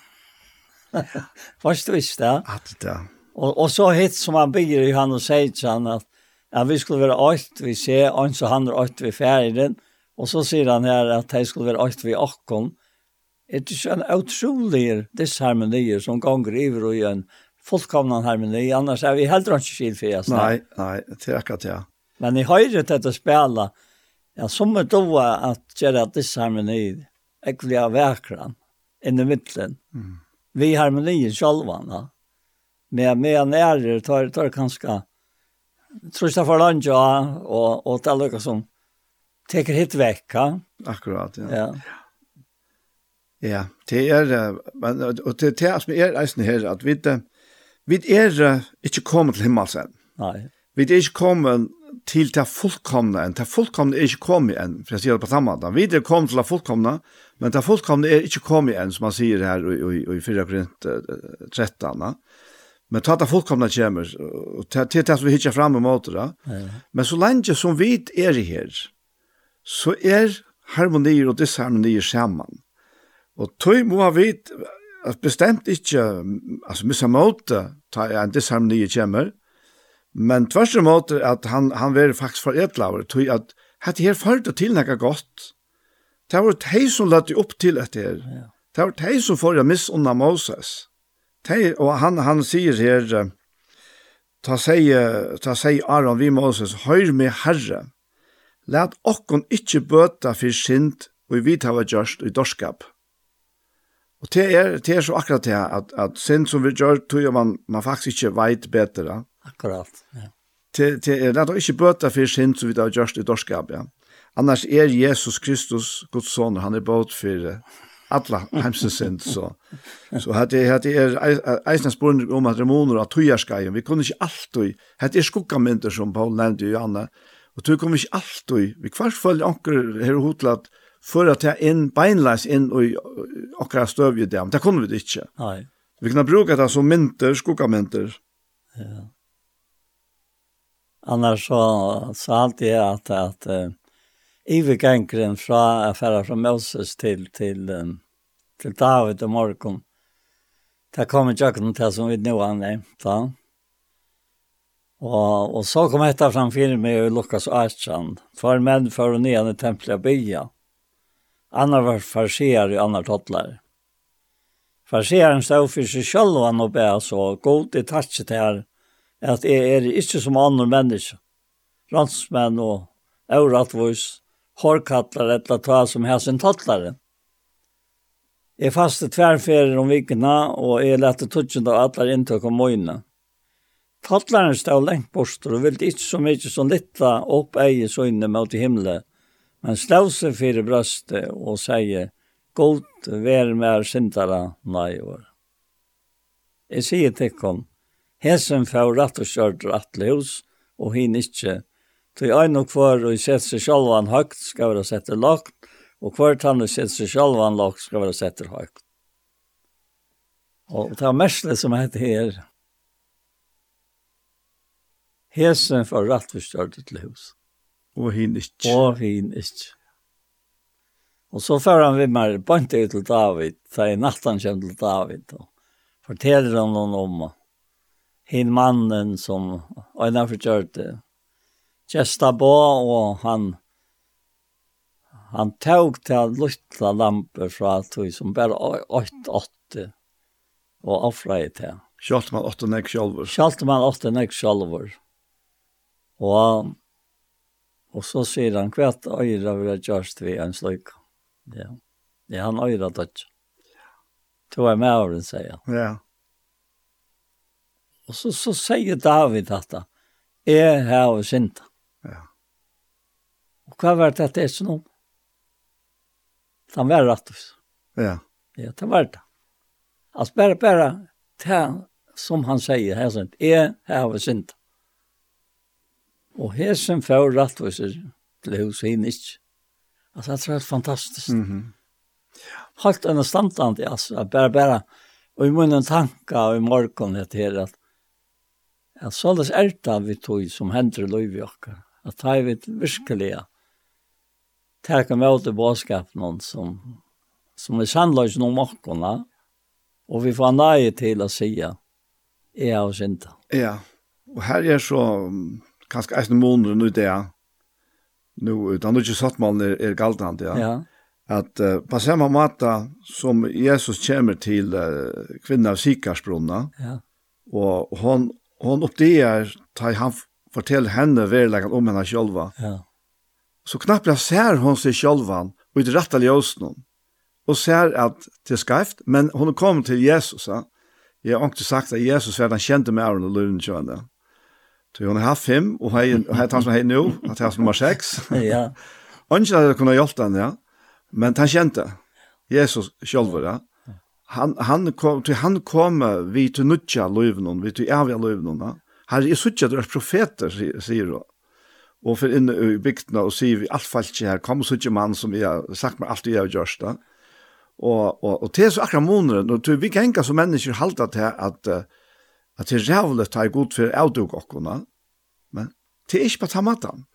varst du ikke det? At det. Och och så hitt som han bygger i han og sier så han att ja, vi skulle vara åt vi ser og så han åt vi ferien, Och så säger han här att det skulle vara åt vi och. Det är en otrolig disharmoni som gånger över och en fullkomna harmoni annars er vi helt ikke skil för oss. Nej, nej, det er akkurat ja. Men i höjret detta spela ja som er då att gjøre disharmoni äckliga verkran i mitten. Mm. Vi harmoni själva. Ja med med närer tar tar kanske tror jag för lunch ja, och och det lukar som tar hit vecka. Akkurat ja. Ja. Ja, det er, og det er det som er eisen her, at vi, vi er ikke kommet til himmelsen. Nei. Vi er ikke kommet til det fullkomne enn. Det fullkomne er ikke kommet enn, for jeg sier det på samme måte. Vi er kommet til det fullkomne, men det fullkomne er ikke kommet enn, som man sier her i, i, i 4 Korint 13. Men ta det fullkomne kommer, og det er det som vi hittar fram i måte. Ja. Men så lenge som vi er her, så er harmonier og disharmonier sammen. Og tøy må ha vit at bestemt ikkje, altså missa måte, ta en disharmoni kjemmer, men tvers om måte at han, han veri faktisk for etlaver, tøy at hette her førte til nekka godt. Det var tei som lette opp til etter her. Ja. Det var tei som får miss unna Moses. Tei, og han, han sier her, ta sier, ta sier Aron vi Moses, høyr med Herre, Lat okkon ikkje bøta for synd, og vi tar hava gjørst i dorskap. Og det er, det er så akkurat det, at, at synd som vi gjør, tror jeg man, man faktisk ikke vet bedre. Akkurat, ja. Det, det er lett å ikke bøte for synd som vi har gjort i dorskap, ja. Annars er Jesus Kristus, Guds son, han er bøte for alla hemsens synd, så. Så hade hade er Eisnes spurning om at remoner at tøyarskaien, vi kunne ikke alltid, hade er skuggamynter som Paul nevnte i Anna, og tøy kom ikke alltid, vi kvart følge anker her hotlat, för att jag in beinlas in och akra støv ju dem. Det kommer vi det inte. Nej. Vi kunde bruka det som mynter, skuggamynter. Ja. Annars så så allt är att att övergången från affärer från Moses till till till David och Morgon. Det kommer jag inte till som vi nu har nämnt. Ja. Och, och så kom etter fram mig i Lukas Archand. För män för och ner i templet bya. Annar var farsier i annar tottlar. Farsieren stod for seg selv og han og be, så god i tatsi til her, at jeg er ikke som andre mennesker. Ransmenn og euratvois, hårkattlar etla ta som hæsen tattlare. Jeg faste tverrferier om vikene, og jeg lette tutsjent av atler inntøk om møyene. Tattlaren stod lengt bort og ville ikke så mye som litt opp eie søgne mot himmelen, men slå seg fyrir brøstet og sier, God vær med syndere år. Jeg sier til kom, hesen får rett og kjørt rett hus, og hin ikke. Til ein og kvar og sett seg sjálvan høgt, skal være sett lagt, og kvar tann og sett seg sjálvan lagt skal være sett høgt. Og det er mesle som heter her. Hesen får rett og kjørt hus. Og hin ikke. Og hin ikke. Og så fører han vi med bant ut til David, da i natten kommer til David, og forteller han noen om hin mannen som øyne forkjørte. Kjesta på, og han han tog til lytta lamper fra tog som bare åtte åtte og offra i til. Kjalt man åtte nek sjolver. Kjalt man åtte nek sjolver. Og Og så sier han hva er øyre vil jeg gjørst ved en slik? Ja. Det er han øyre dødt. Det var med av den, sier han. Ja. Og så, så sier David dette. Jeg har synda. Ja. Og hva var det at det er sånn om? Han var rattus. Ja. Ja, det var det. Altså bare, bare, det som han sier, her sånn, jeg har synda. Og her som får rattviser til hos henne ikke. Altså, jeg tror det er fantastisk. Mm -hmm. Halt en standant, altså, bare, bare, og i munnen tanka og i morgen etter her, at, at så det er det vi tog som hender løyve i okker. At det er vi virkelig, teka med åt i bådskapen som, som er sannløs noen morgene, og vi får nøye til å si, jeg har synda. Ja, og her er så, kanskje eisen måneder nå det, nå, da nå ikke man er, er galdant, ja. ja. At uh, på samme måte som Jesus kommer til uh, kvinner av Sikarsbrunna, ja. og hon, hon oppdager, tar han forteller henne verleggen om henne sjølva, ja. så knappt ser hon seg sjølvan og i rett av ljøsene, og ser at det er skreft, men hon kom til Jesus, ja. Jeg har ikke sagt at Jesus var den kjente med Aron og løvende kjønne. Ja. Så hon har haft fem, og har og hei som med hei nu, at hei nummer seks. ja. Ongen hadde kunnet hjälpa han, ja. Men han kjente Jesus selv, ja. Han, han kom, til han kom vi til nutja løyvnån, vi til evige løyvnån, ja. Her er suttja du er profeter, sier hun. Og for inne i bygdene og sier vi alt här her, kom suttja mann som jeg har sagt meg alt det jeg har Och och Og, og, og så akkurat måneden, og til vi ganger som mennesker halda til at uh, at det er rævlig ta i god for avdug okkona, men det er ikke på tamatan.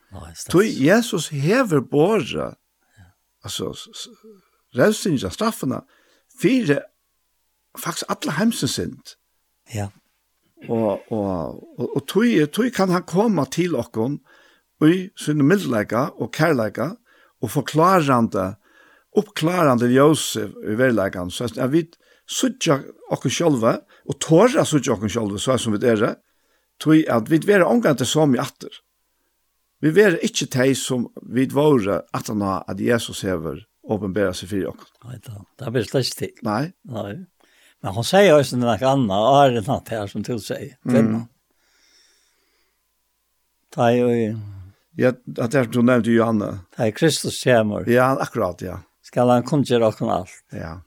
Tog Jesus hever båre, altså, revstinja straffena, fire, faktisk alle hemsen sind. Ja. Og, og, og, og tog, tog kan han komme til okkon, i sin mildleika og kærleika, og forklarande, oppklarande Josef i verleikan, så at vi, sutja okkur sjálva, og tåra sutja okkur sjálva, så som vi er, tog at vi vera omgang til som i atter. Vi vera ikkje teg som vi våre at han har at Jesus hever åpenbæra seg fyrir okkur. Nei, da, det blir slett til. Nei. Nei. Men hon sier også noe annet, og er det natt her som til seg, kvinnan. Ta jo i... Ja, at det er du nevnte Johanne. Det er Kristus kommer. Ja, akkurat, ja. Skal han kunne gjøre okkur alt. Ja.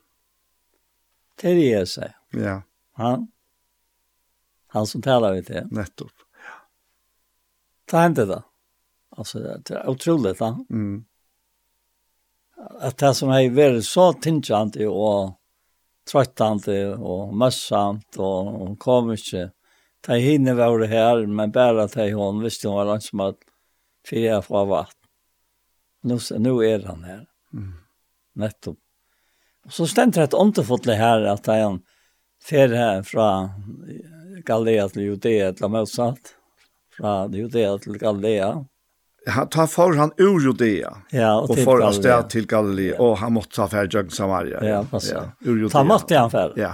Therese. Ja. Han? Han som talar vi till. Nettopp. Ja. Ta inte det. Alltså det är otroligt. Va? Mm. Att det som är väldigt så tinchant och tröttant och mössamt och, och komiskt. Ta hinner var det här men bara ta i hon visste hon var som att jag fra vatten. Nu, nu är han här. Mm. Nettopp. Så stendt rett åndefotlig her at en fer fra Galilea til Judea til motsatt. Fra Judea til Galilea. Han tar for han ur Judea ja, og, og for av sted til Galilea. Ja. Og han måtte ta fer Jøgn Samaria. Ja, pass. Ja, ur Judea. Ta måtte han fer. Ja.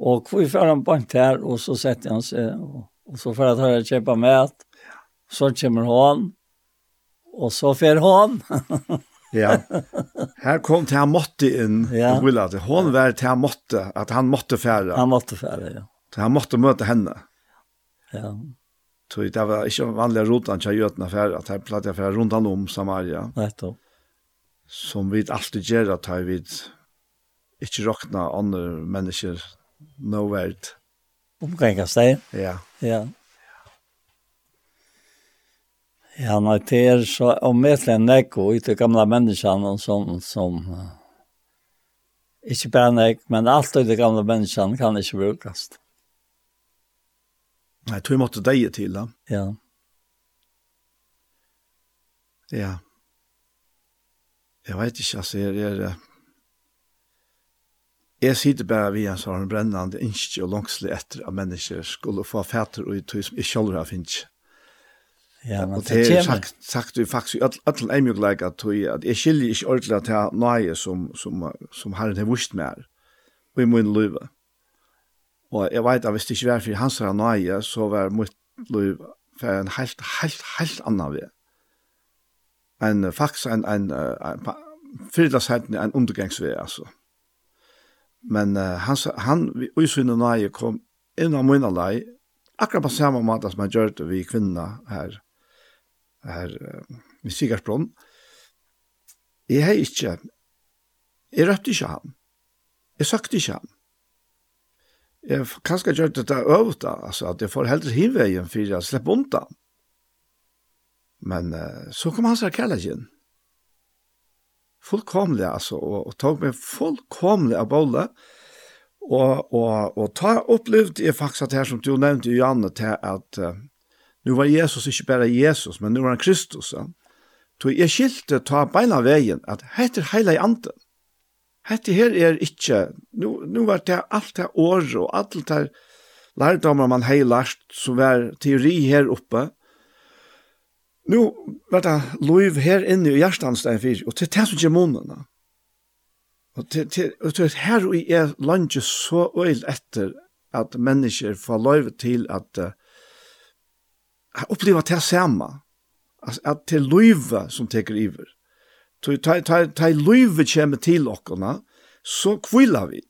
Og vi får han bant her, og så setter han seg, og, og så får han ta å kjøpe mat. Så kommer han, og så får han ja. Her kom til han måtte inn, ja. Willard. Hon var til han måtte, at han måtte fære. Han måtte fære, ja. Til han måtte møte henne. Ja. Så det var ikke vanlig rotan til jøtene fære, at her platt jeg fære rundt han om Samaria. Nettopp. Som vi alltid gjør at her vi ikke råkna andre mennesker, no word. Omkring oss det? Ja. Ja. Ja, nei, det er så omedelig en ekko i de gamle menneskene som, som uh, ikke bare en men alt i de gamle menneskene kan ikke brukes. Nei, tog måtte deg til da. Ja. Ja. Jeg vet ikke, altså, jeg er... Uh, Jeg sitter bare vi en sånn brennende innskje og langslig etter at mennesker skulle få fæter og tog som jeg selv har finnet. Ja, men og det er sagt, sagt vi faktisk, at alle er mye like at, jeg skiljer ikke ordentlig at jeg nøye som, som, som herren har vist meg og i min liv. Og jeg vet at hvis det ikke var for hans herren nøye, så var mitt liv for en helt, helt, helt annen vei. En faktisk en, en, en, en fyrdelsheten en undergangsvei, altså. Men uh, hans, han, i sinne nøye kom inn av min lei, akkurat på samme måte som han gjør det vi kvinner her her uh, med Sigarsbrunn. Jeg har ikke, jeg røpte ikke han. Jeg søkte ikke han. Jeg kanskje gjør dette øvet da, altså at jeg får heller hivveien for jeg slipper undan. Men uh, så kom han seg kærlighet fullkomlig altså og, og tog meg fullkomlig av bolle og og og ta opplevde jeg faktisk at her som du nevnte Janne til at uh, Nu var Jesus ikke bare Jesus, men nu var han Kristus. Ja? Så jeg skilte ta beina veien at hette er heila i anden. Hette her er ikke, nu, nu var det alt det år og alt det lærdommer man hei lært, som var teori her oppe. Nu var det lov her inne i hjertanstein der fyr, og til det som gjør månene. Og til, til, og til her er landet så øyl etter at mennesker får lov til at uh, uppleva det samma. Alltså att det löva som tar över. Så ta ta ta löva kommer till ockorna så kvilla vi.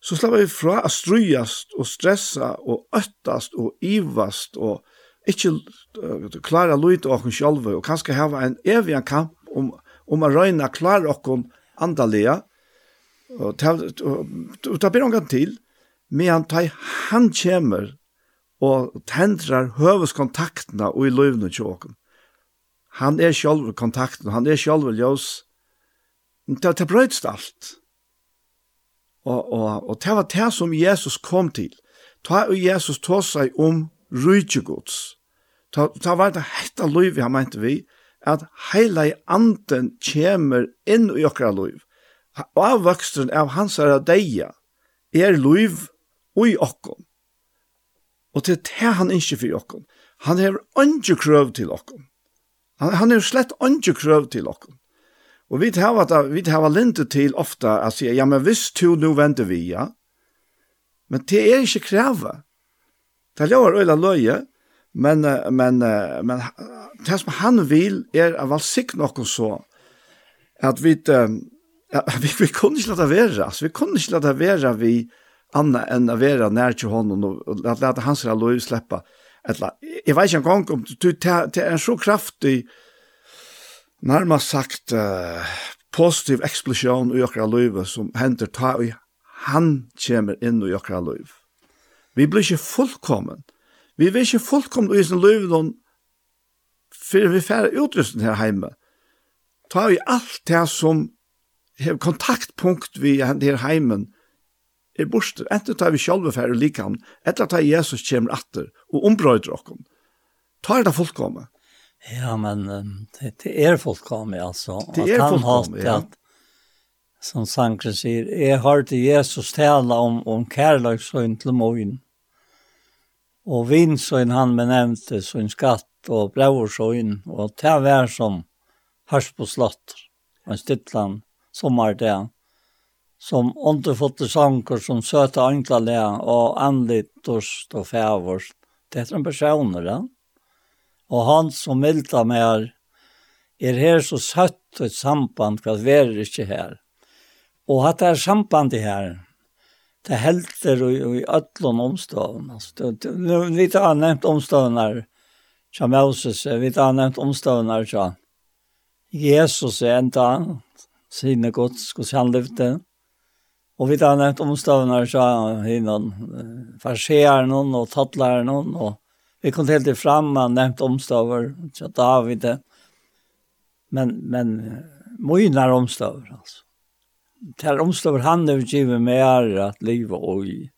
Så slapper vi fra å strujast og stressa och øttast och ivast och inte uh, klara lojt och själva och kanske hava en evig kamp om om att röna klara och andalega. och ta og, ta ber till men ta, han kommer og tendrar høveskontaktene og i løvene til åken. Han er sjølve kontakten, han er sjølve ljøs. Det, det brøyts alt. Og, og, og det var det som Jesus kom til. Ta og Jesus tog seg om rydgjegods. Ta, ta var det hette løyve han mente vi, at heila anden kommer inn i okra løyve. Avvøksten av hans er deia er liv og i okkom. Og til det han ikke for okken. Han har ikke krøv til okken. Han, han har slett ikke krøv til okken. Og vi tar at vi tar lente til ofte å si, ja, men hvis du nå venter vi, ja. Men det er ikke kreve. Det er jo øyla løye, men, men, men det som han vil er av alt sikt noen så, at vi, ja, vi, vi kunne ikke lade være, altså, vi kunne ikke lade være vi, anna enn å være nær til hånden og, og lete hans her lov slippe. Etla. Jeg vet ikke engang om du er en så kraftig, nærmest sagt, uh, positiv eksplosjon i okra liv som hender ta i han kommer inn i okra liv. Vi blir ikke fullkommen. Vi blir ikke fullkommen i sin liv noen for vi færre utrusten her hjemme. Ta i alt det som har kontaktpunkt vi her heimen, er borster, enten tar vi sjálve færre likan, etter at Jesus kommer atter og ombrøyder okkom. Ta er det fullkomme. Ja, men det, det er fullkomme, altså. Det er fullkomme, ja. At, som Sankre sier, jeg hørte Jesus tala om, om kærløksøyn til moin, Og vinsøyn han benevnte, søyn skatt og braursøyn, og det var som hørs på slott, og en stittland, sommer det som underfotte sanger som søte enkla lä och anligt og och fävorst. Det är en personer ja. Och han som milta mer er her så søtt et samband hva vi er ikke her. Og at det er sambandet her, det helter i, i ødlån omstående. Altså, det, det, vi har nevnt omstående her, som Moses, vi har nevnt omstående her, som Jesus er enda, sine gods, hvordan han levde. Och vi har nämnt her, så innan farsier någon och tattler någon och vi kom helt fram och nämnt omstavar så David det. Men men mojnar altså. alltså. er omstavar han övergiver mer att livet och i.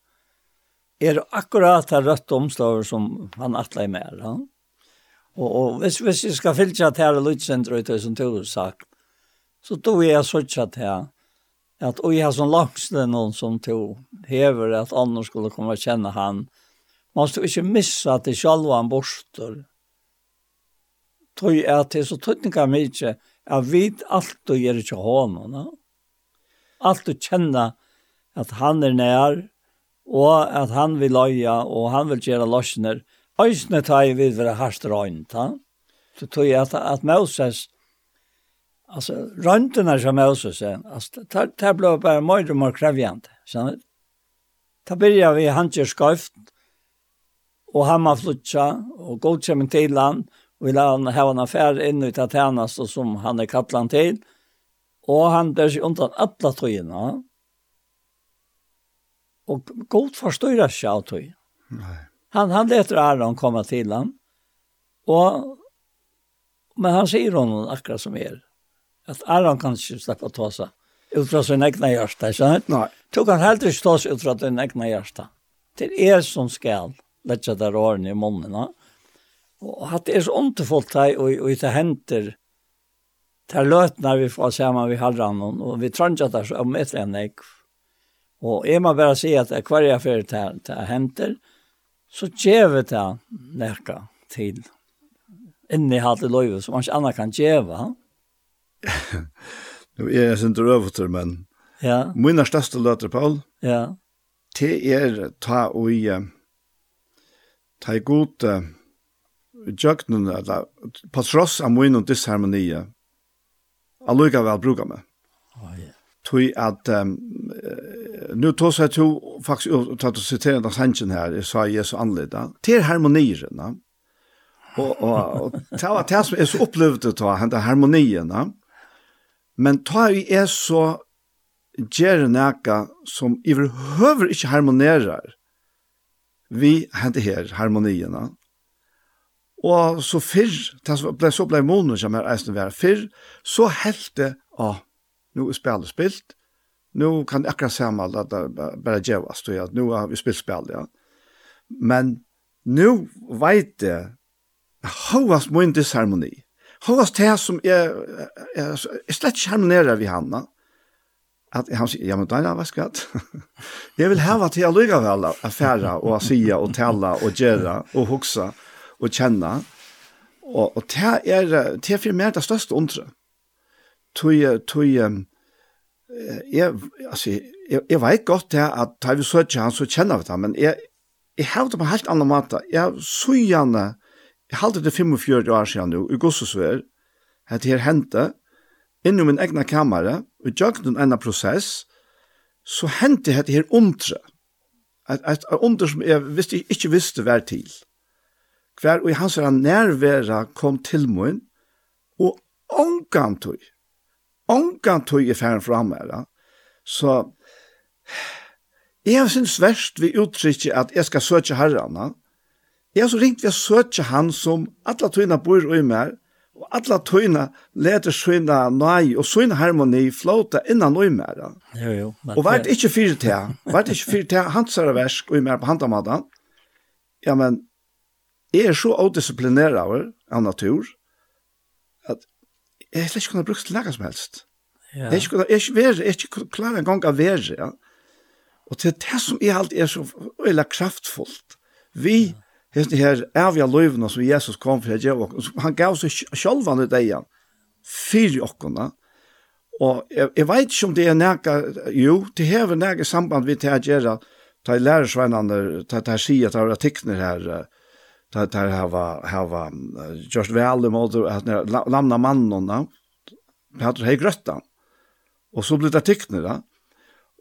Är det akkurat det rødt omstavar som han atler i mer. Ja? Och, och hvis, hvis jeg ska fylle till här i som du har sagt så då är jag så att här att oj har sån lax det någon som tog hever att annars skulle komma känna han man skal inte missa att det selv var en borstor Tøy är til så tøytninga mykje jag vet allt och gjør ikke honom no? allt och känna att han är nær och att han vill löja och han vill gjøre løsner. Øysene tar jeg være hardt røynt. Så tøy er at, at Moses Alltså röntorna som jag också sen, alltså det här blev bara mer och mer krävjande. Så det började vi handkjørskøyft, og och og godkjemmen til land, og vi la han ha en affær inn i av tjenest, som han er kattland til, og han der seg undan alle tøyene, og god forstår seg av tøy. Han, han leter Aron komme til han, og, men han sier honom akkurat som er, at Aron kan ikke slippe å ta seg ut fra sin egna hjärsta, ikke sant? Nei. Du kan heller ikke ta seg ut fra din egna hjärsta. Det er som skal lägga der årene i munnen. Og at det er så underfullt her, og, og det henter til løtene vi får se om vi har halran, og vi tror ikke at det er så om et eller annet. Og jeg må bare si at hver jeg fyrer til til henter, så gjør vi til nærke til inni hatt i løyve, som man ikke annet kan gjøre, nu er jeg sin drøvter, men ja. min er største løter, Paul, ja. det er ta og i ta i gode jøgnen, eller på tross av min og disharmonia, allukka vel bruka meg. Oh, yeah. Tui at, um, nu tog seg to, faktisk, og tatt å sitere den sannsjen her, jeg sa Jesu anleda, til harmonierna, og, og, og, og det var det som jeg så opplevde ta, henne harmonierna, Men ta vi er så gjerne nækka som i behøver ikke harmonerer vi hente her harmoniene. Og så fyrr, det så ble månen som er eisen være fyrr, så helt det, ja, ah, er spillet spilt, nu kan jeg akkurat se med at det bare gjøres, at nu har vi spilt spill, ja. Men nu vet jeg, hovast må en disharmoni. Hållast det som är är slett charmerande vi han, at han sier, ja men där vad ska jag vill ha vad jag luggar väl og och säga och tala og gjøre, og huxa og kjenne. Og, og det er, det er for meg det største undret. Tui tui jeg, altså, jeg, jeg vet godt det at da vi søker han, så kjenner vi det, men jeg, jeg har det på en helt annen måte. Jeg har så gjerne jeg halte det 45 år siden nå, i gossesvær, at det her hendte, innom min egna kamera, og gjør jøgnen ena prosess, så hendte det her omtre, et, et, et omtre som jeg visste, ikke visste hver til. Hver, og i hans her nærværa kom til min, og ångan tog. Ångan tog i færen fram her, så jeg synes verst vi uttrykker at jeg skal søke herrene, Jeg har så ringt vi å søke han som alle tøyene bor i meg, og alle tøyene leder søyne nøy og søyne harmoni flåta innan i meg. Jo, jo. Og var det ikke fyrt til, var det ikke fyrt til hans er versk i meg på handamaden. Ja, men jeg er så odisciplineret av natur, at jeg slett ikke kunne brukt til noe som helst. Ja. Jeg skulle ikke være, jeg ikke klare en gang å være, ja. Og til det som jeg alltid er så øyla kraftfullt, vi ja hesten her er vi løvna som Jesus kom for å gjøre oss. han gav seg sjølv han deg igjen, fyrir okkona. Og jeg, jeg vet ikke om det er nægge, jo, det hever nægge samband vi til å gjøre, ta i lærersvennene, ta i sier, ta i artikner her, ta i hava, hava, just vel i måte, at lamna mannene, ta i hei grøtta, og så blir det artikner da,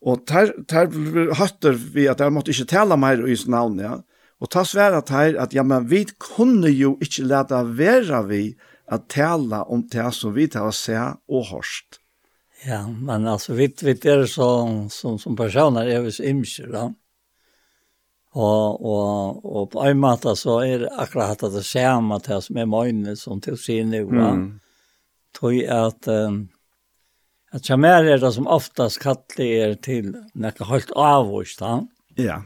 og der i hatter vi at jeg måtte ikke tale mer i sin navn, ja, Og ta sværa teir at ja, men vi kunne jo ikkje leta vera vi at tala om det som vi tar og se og hørst. Ja, men altså, vi, vi er så, som, som personer er vi så imkjer, da. Og, og, og på en måte så er det akkurat at det samme det som er møgne som til sin nu, da. Mm. Tøy at, um, at kjamer er det som oftast er til noe helt avvist, da. Ja. Ja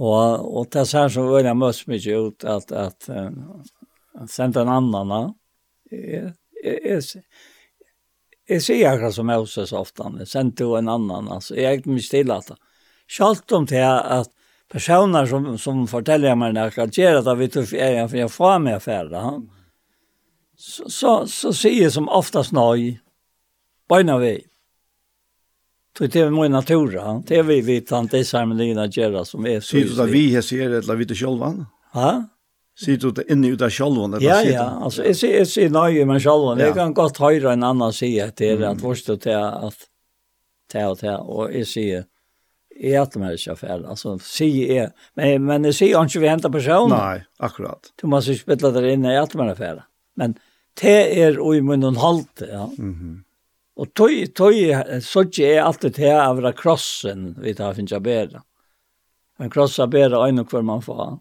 Og, og det er sånn som så väl måste mye ut at, att att sända en annan jeg, jeg, jeg, ser akkurat som Moses ofta sända en annan er ikke mye stille at det. skalt om det at personer som som fortäljer mig när jag gör det vet du är jeg, för jag får mig affär så så så sier jeg som oftast nej på vi väg Så det är min natur. natura. Det är vi vi tant det som Lina Gerra som är så. Så vi här ser det la vi det själva. Ja. Sitter du inne ut av självan? Ja, ja. Alltså, jag ser, jag ser nöje med Ja. Jag kan gott höra en annan säga att det är att förstå till att ta och ta. Och jag ser, jag är att de här inte affär. Alltså, säger jag. Men, men jag ser inte vi hämtar personer. Nej, akkurat. Du måste spela där inne i att de här affär. Men det är i munnen halte, ja. Mhm. Mm Og tøy, tøy, så ikke er alltid til av det krossen vi tar finnes jeg bedre. En kross er bedre øyne hver man får.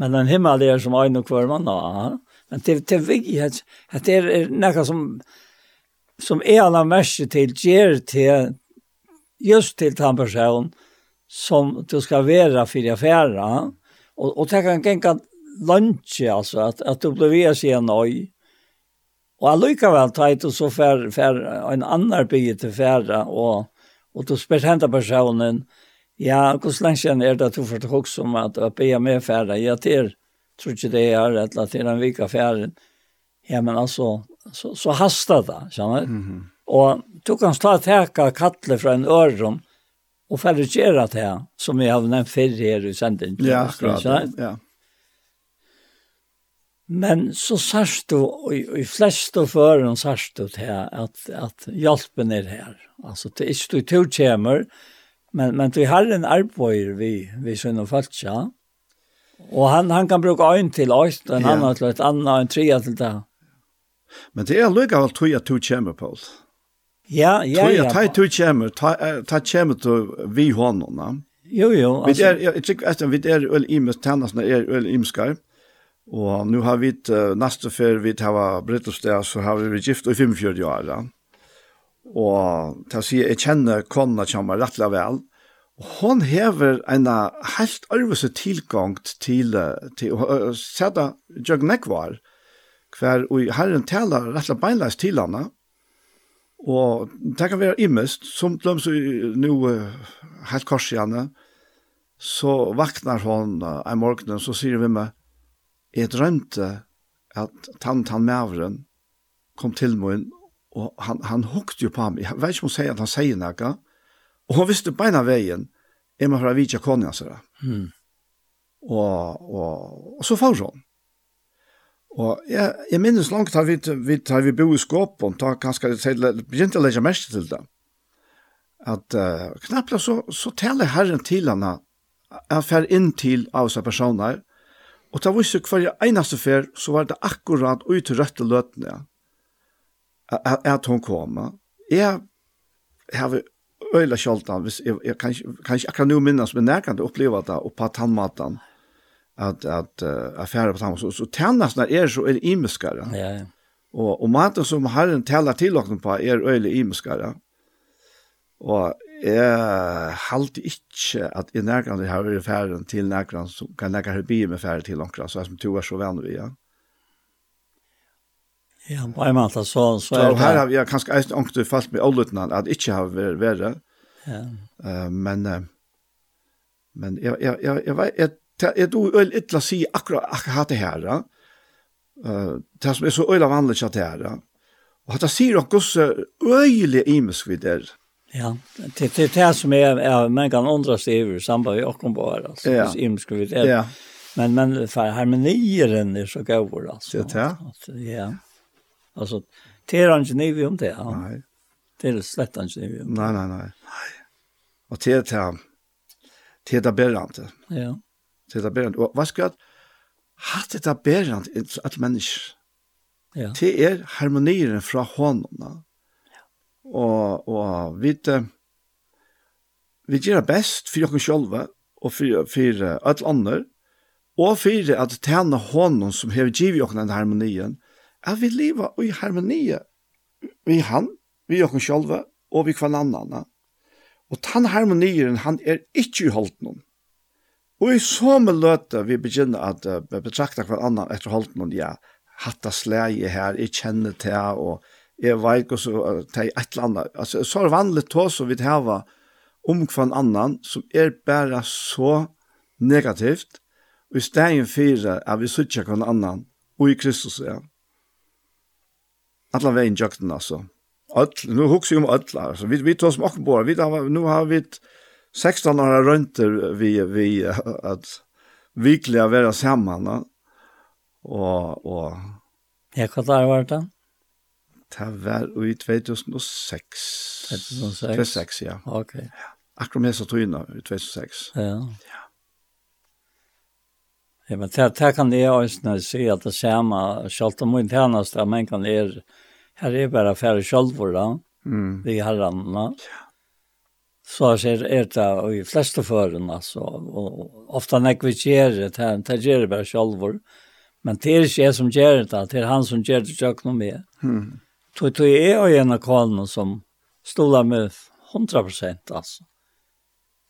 Men den himmel er som øyne hver man har. Men til, til vi, at det er noe som, som er alle mest til, gjør til, just til den personen som du skal være for i affæra. Og, og det kan ikke lunsje, altså, at, at du blir ved å si en øyne Og allikevel tar og så fer, fer en annan by til færa, og, og du spør henta personen, ja, hvordan lenge kjenner er det at du får til om at jeg blir med færa? Ja, til, tror ikke det er, eller til en vika av. Ja, men altså, så, så hastar det, skjønner du? Mm -hmm. Og du kan ta teka kattle fra en ørum, og ferdigere det her, som jeg har nevnt før her i sendingen. Ja, akkurat. Ja, ja. Men så sørst du, og i fleste føren sørst du til at, at hjelpen er her. Altså, det er ikke du to kommer, men, men du har en arbeid vi, vi sønner følelse. Og han, han kan bruke øyn til oss, en ja. annen til et annet, en tredje til det. Men det er lykke av tog at du kommer, Paul. Ja, ja, ja. Tog at du kommer, ta kommer til vi hånden. Jo, jo. Vi er, jeg, jeg, jeg, vi er øl imes, tennene er øl imeskar. Ja Og nu har vi, uh, neste fer vi tar Brittelsted, så har vi gift i 45 år. Og til å si, jeg kjenner kona kommer rettelig vel. Og hon hever en helt arvese tilgang til, til å sette Jørg Nekvar, hver og herren taler rettelig beinleis til henne. Og det kan være imest, som de så nå uh, helt kors igjen, så vaknar hon uh, en morgen, så sier vi meg, jeg drømte at tann tann mævren kom til meg og han han hukte jo på meg. Jeg vet ikke om han sier at han sier noe. Og han visste beina veien. Jeg må fra Vitja Konja, sier jeg. Mm. Og, og, og så får han. Og jeg, jeg minnes langt har vi, vi, har vi bo i skåpen, da kanskje, jeg begynte å legge mest til det. At uh, knappt så, så taler Herren til henne, jeg fer inn til av seg personer, Og ta visste hver einaste fer, så var det akkurat ut til røtte løtene at hun kom. Jeg har øyla kjoltan, hvis jeg, jeg kan, kan ikke akkurat nå minnes, men jeg kan oppleve det oppe av tannmaten, at, at uh, affærer på tannmaten. Så, så tannmaten er så er imeskere. Ja, ja. Og, og maten som Herren taler til dere på er øyla imeskere. Og jeg halte ikke at i nærkene har vært ferden til nærkene som kan nærkene her bli med ferden til nærkene, så jeg som to er så venner vi, ja. Ja, på en måte, så, så er det... Så her har vi kanskje eisen ångte falt med ålutene, at ikke har vært verre. Ja. Uh, men, uh, men jeg, jeg, jeg, jeg, jeg, jeg, jeg, jeg, jeg, jeg, jeg, si akkurat akkurat det her, ja. Uh, det som er så øyla vanlig at det her, ja. Og at jeg sier at så øyelig imesk vi der, ja Ja, det det det som är är man kan undra sig över samband vi och bara alltså ja. imsku vi det. Ja. Men men för harmonieren är så god alltså. Det ja. Ja. Alltså det är inte ni vi om det. Ja. Nej. Det är slett inte ni vi. Nej nej nej. Och det det det där berrande. Ja. Det där berrande. Och vad ska jag hatt det där berrande att människa. Ja. Det är harmonieren från honom og, og vi, vi gjør det best for dere selv og for, for alle andre, og for at tjene hånden som har givet dere den harmonien, at vi lever i harmoni vi han, vi dere selv og vi hver annen. Og den harmonien, han er ikke i holdt Og i så med løte vi begynner at uh, betrakta hver annen etter holdt noen, ja, hatta slæge her, jeg kjenner til, og jeg vet ikke, så det er et eller annet. Altså, så er det vanlig tå som vi har om hver annan, som er bare så negativt, og i stedet for at vi sitter hver annan, og i Kristus er. Ja. Alla veien jøkten, altså. Öll, nu husker jeg om öll, altså. Vi, vi tar som åkken på, vi, nu har vi 16 år rønter vi, vi at virkelig å være sammen, og, og... Ja, hva er det vært da? Det var i 2006. 2006? 2006, ja. Okej. Ja. Akkurat med så tøyene i 2006. Ja. Ja. Ja, men det, det kan jeg også se att det samma selv om inte annars där men kan är här är bara färre självor då. mm. vi herrene. Ja. Så er det det, og i fleste förorna altså, og ofte når vi gjør det, det gjør det bare sjølver, men det er ikke jeg som gjør det, det er han som gjør det, det er ikke noe. Mm tog tog jeg og en av kvalene som stoler med 100 prosent, altså.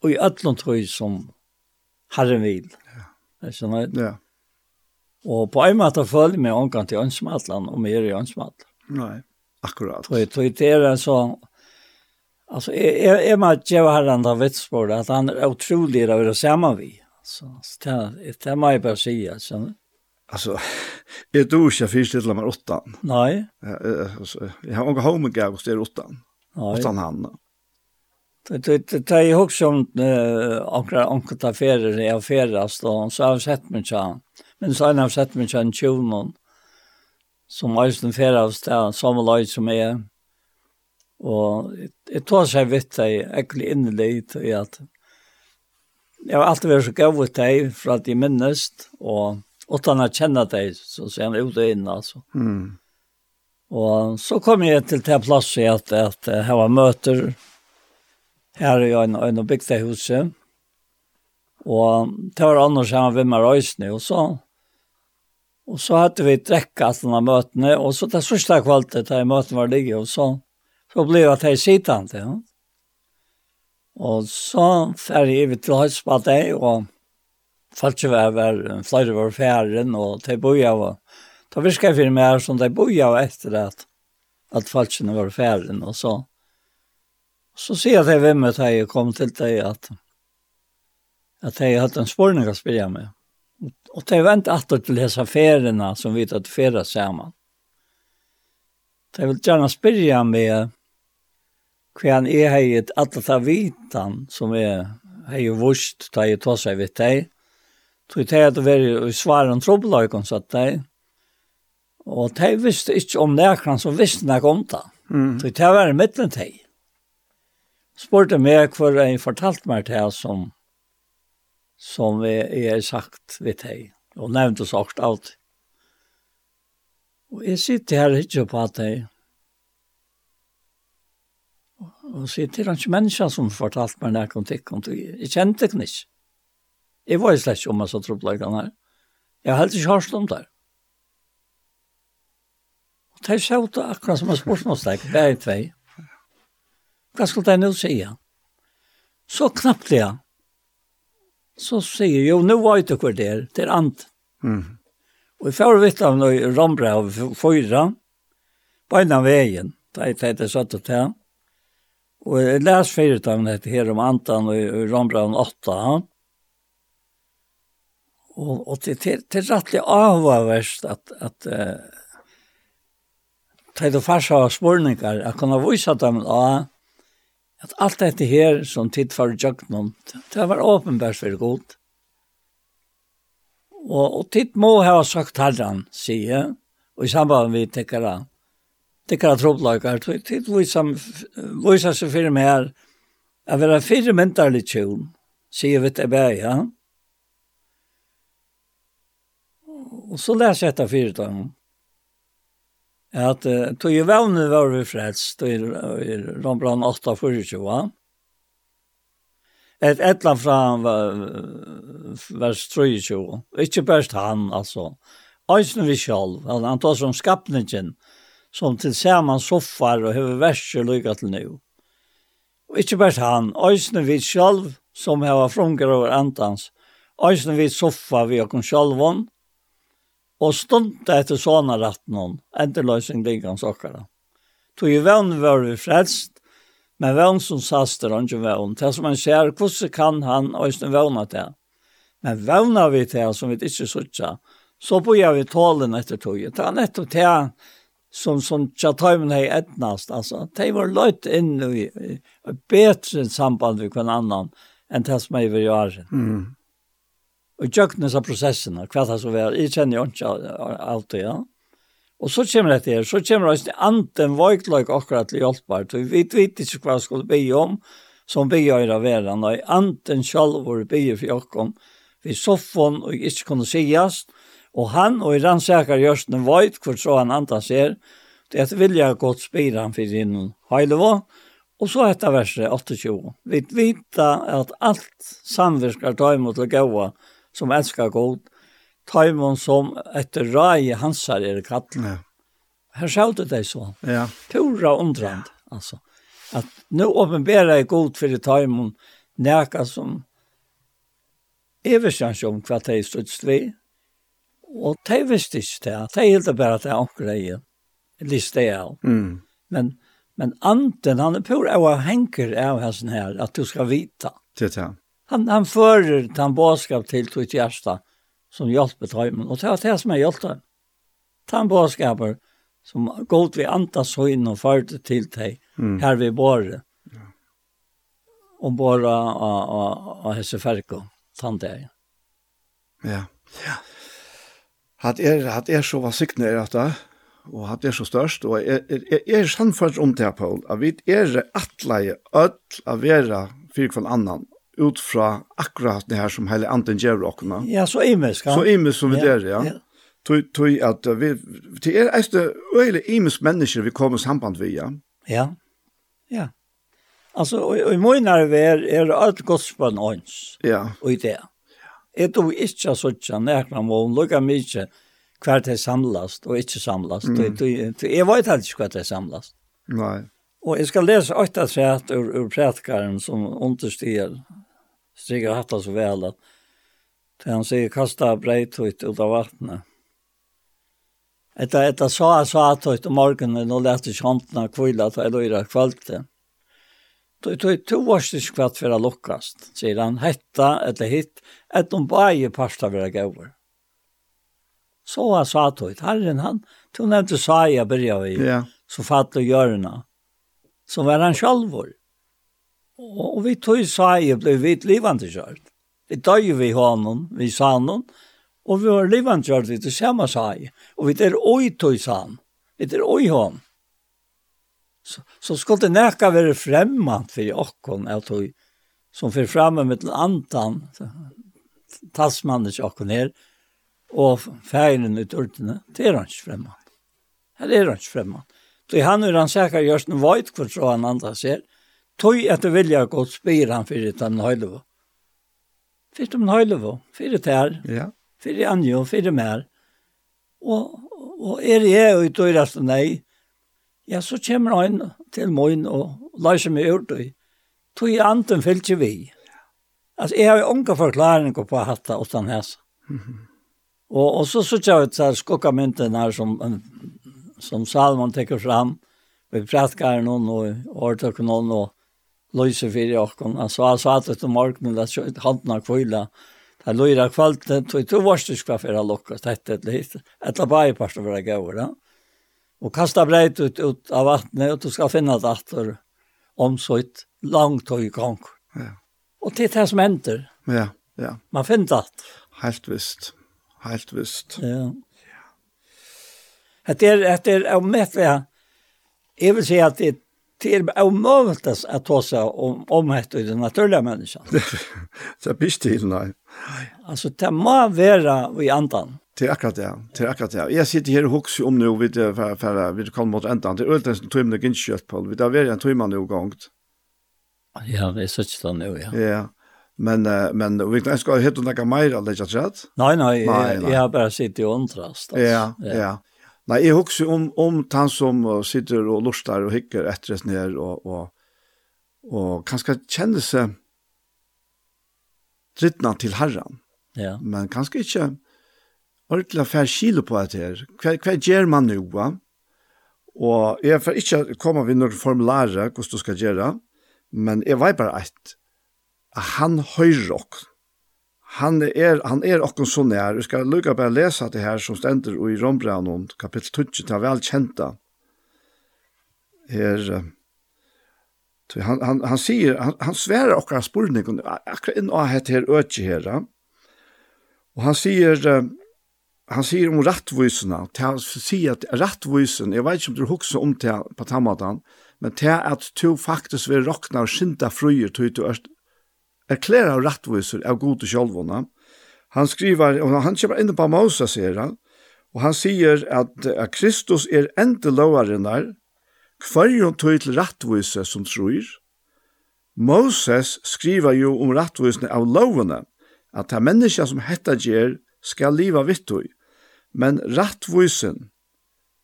Og i ætlån tog som herren vil. Ja. Er ikke nøyd? Ja. Og på en måte følger meg omgang til ønsmatland, og mer i ønsmatland. Nei, akkurat. Tog tog det er så... Alltså är är man ju har han där vitsbord att han är otrolig att vara samman vi. Så det det man ju bara säga så. Alltså, jag tror inte jag förställer mig åttan. Nej. Alltså, jag har åka home gav och styr åttan. Nej. Åttan han. Det det det är också som några ankta affärer är affärast och så har jag sett mig så. Men så har jag sett mig så en tjunon som har just en färast där som lojt som är och det tar sig vitt dig äckligt in i det i jag har alltid varit så gav åt dig för att jag minnes och utan att känna dig så ser han ut och in alltså. Mm. Och så kom jag till den platsen att, att här var möter. Här är jag en, en byggda huset. Och det var annars han var med röjsne och så. Och så hade vi dräcka att den här mötene. Och så det första kvalitet där möten var ligga och så. Så blev jag till sittande. Ja. Och så färg vi till Höjtsbadet och Falske var, var flere var færen, og de bor jo, og da det jeg for meg som de bor var etter at, at falt ikke var færen, og så, så sier jeg til hvem at jeg kom til deg at, at jeg hadde en spørning å spørre meg. Og de vent alltid til disse færene som vi tatt fære sammen. De vil gjerne spørre meg hva jeg har gitt alle de vitan som er har vist da jeg tar seg vidt deg, Så det hadde vært i svaren trobeløyken, så at de, og de visste ikke om nekran som visste nek om det. Mm. Så det var i midten til. Spørte meg hvor jeg fortalte meg til som, som jeg, jeg sagt ved deg, og nevnte sagt alt. Og jeg sitter her ikke på at jeg, og sier til han ikke mennesker som fortalte meg nærkene til, og jeg kjente ikke ikke Jeg var slett ikke om jeg så troplegg den her. Jeg har helt ikke hørt om det. Og det er så ut akkurat som en spørsmålstegg, bare tvei. Hva skulle det nå si? Så knappt det, så sier jo, nå var det hver der, det er ant. Mm. Og jeg får vite av noe rombra av fyra, beina veien, da jeg det satt og til. Og jeg leser fyrt av dette her om antan og rombra av åtta, han og og det det det rättliga avvärst at at eh ta det farsa spårningar att kunna visa dem ja at alt detta her som tid för jagnon det var uppenbart for gott. og og tid må ha sagt herran sie og i samband med täckara täckara tropplagar tid visa visa sig för fyrir här att vara fyra mental tjun säger vi det bär ja. Og så leser jeg etter fire dager. At uh, tog jo vevne var vi frelst, i Rambran 8, 24. Et etla fra vers 23. Ikke bare han, altså. Øysene vi selv, han tar som skapningen, som til sammen soffar og hever verser lykka til nå. Og ikke bare han, øysene vi selv, som hever frunger over antans, øysene vi soffa vi og okon sjálfon, og stund etter sånne retten hon, endeløsning liggans okkara. Tog i vann var vi frelst, men vann som saster han ikke vann. Til som han ser, hvordan kan han øyne vanna til? Men vanna vi til som vi ikke sutja, så bor vi tålen etter tog. Det er nettopp til som, som tjatøymen hei etnast, altså. De var løyt inn i, i, i, bedre samband med i, i, i, i, i, i, i, i, og gjøknes disse prosessene, hva det så var, jeg kjenner jo ikke alt det, ja. Og så kommer det her, så kommer det anten vøytløk akkurat til hjelpbar, så vi vet ikke hva jeg skulle be om, som be gjør av verden, og anten selv vår be for jokken, vi soffon og ikke kunne sies, og han og i rannsaker gjørsten vøyt, hvor så han antar ser, det er vilja godt spira han for inn høylevå, Og så etter verset 28. Vi vet at alt samvirker tar imot å gå, som elskar god, taimon som etter rai hansar er kattene. Ja. Her du det så. Ja. Pura undrand, ja. altså. At nu åpenberer er god for taimon neka som eversjans om hva det er vi. Og det visste ikke det. Det er helt bare at det er anker det liste av. Mm. Men, men anten, han er pur av henker av hessen her, at du skal vita. Det er det han, han fører den bådskap til sitt hjärsta som hjelper tøymen. Och det var det som är hjälpte. Den bådskapen som gått vi antas höjn och førte till dig mm. her vi bor. Ja. Och bara av hese färko, tante Ja, ja. Hatt er, hatt er så var sikten er at det, og hatt er så størst, og er, er, er, er sannført om det, Paul, at vi er atleie, ødel, av vera, fyrir kvann annan, ut fra akkurat det her som hele anden gjør dere. Ja, så imisk. Ja. Så imisk som vi ja, der, ja. ja. Tui, tui at vi, det er eiste øyelig imisk mennesker vi kommer samband via. ja. Ja. Altså, og, og i måneder vi er, er alt godspann ånds. Ja. Og i det. Jeg tror ikke så sånn nærkene må lukke mye hver det samlast og ikke samlast. Mm. Jeg vet ikke hva det samlast. Nei. Og jeg skal lese åtta træt ur, ur prætkaren som understiger strigger hatt så vel at til han sier kasta breit ut ut av vattnet. Etta etta sa jeg sa att ut om morgenen og lette kjantene skantna kvilla jeg jag kvalte. Du tog to års det skvatt å att sier han, hetta eller hit ett om varje pasta vill jag över. Så han sa att ut herren han du nevnte sa jeg börja vi. Ja. Så fatt och görna. Så var han sjalvor. Og, og vi tog sa jeg ble vidt livende kjørt. Vi døg vi honom, vi sa honom, og vi var livende kjørt vidt det samme sa jeg. Og vi er oi tog sa han, vi er oi hon. Så, så skulle det nekka være fremmant for jokken, jeg tog, som fyrir framme med den antan, talsmannen jokken her, og feiren ut urtene, det er han ikke fremmant. Det er han ikke fremmant. Så han er han sikkert gjørst en veit hvor så han andre ser, tog at det vilja godt spyr han fyrir den høylevo. Fyrir den høylevo, fyrir tær, ja. fyrir anjo, fyrir mer. Og, og er jeg ute og resten nei, ja, så kommer han til moin og løser meg ut og tog i anten fyllt vi. Altså, jeg har jo unga forklaringer på hatta og den hæsa. Mm og, og så så jeg ut så skokkamynten her som, som Salman tekker fram, vi pratkar noen og årtøkker noen og løse fyrir okkon. Han sa så at etter morgenen, det er handen av kvila. Det er løyra kvalten, tog er to varstyrk hva fyrir lokka, det dette et litt. Etter bare parst av våre gaur, da. Og kasta breit ut, ut av vattnet, og du skal finne det atter omsøyt langt og i gang. Ja. Og det er det som ender. Ja, ja. Man finner det. Helt visst. Helt visst. Ja. Det er, det er, om jeg vil si at det det är omöjligt att ta seg om, om ett i den naturlige menneskene. det er bist til, nei. Altså, det må være i andan. Det er akkurat det, det er akkurat det. Jeg sitter her og hukser om nu vid for, for, vi kan mot ändan. Det er øyelt en timme gick kött på. Vi där var en tøymende nu gongt. Ja, det er sånn där nu, ja. Ja. Men men vi kan ska hitta noe mer att lägga nei, Nej, jeg har bare sittet i kontrast. Ja, ja. Nei, jeg husker om, om han som sitter og lustar og hikker etter et ned og, og, og kanskje kjenner seg drittna til herren. Ja. Men kanskje ikke ordentlig fær kilo på det her. Hva, hva gjør man nå? Va? Og jeg får ikke komme ved noen formulare hvordan du skal gjøre, men jeg vet bare at Han høyrer. Ok han er, han er okkon så nær. Vi skal lukka bare lesa det her som stender i Rombranon, kapittel 20, ta vel kjenta. Her, han, han, han sier, han, han sverer okkar spurning, akkurat inn og hette her øtje her. Og han sier, han sier om rattvisene, han sier at rattvisen, jeg vet ikke om du husker om det på tammatan men til at du faktisk vil råkna og skynda fruer til du er erklæra av rattviser av gode sjálvona. Han skriver, og han kommer inn på Moses, sier han, og han sier at, at Kristus er ende lovaren der, kvarjon tog til rattvise som tror. Moses skriver jo om rattvisene av lovene, at det menneska som hetta gjer skal liva vittøy, men rattvisen,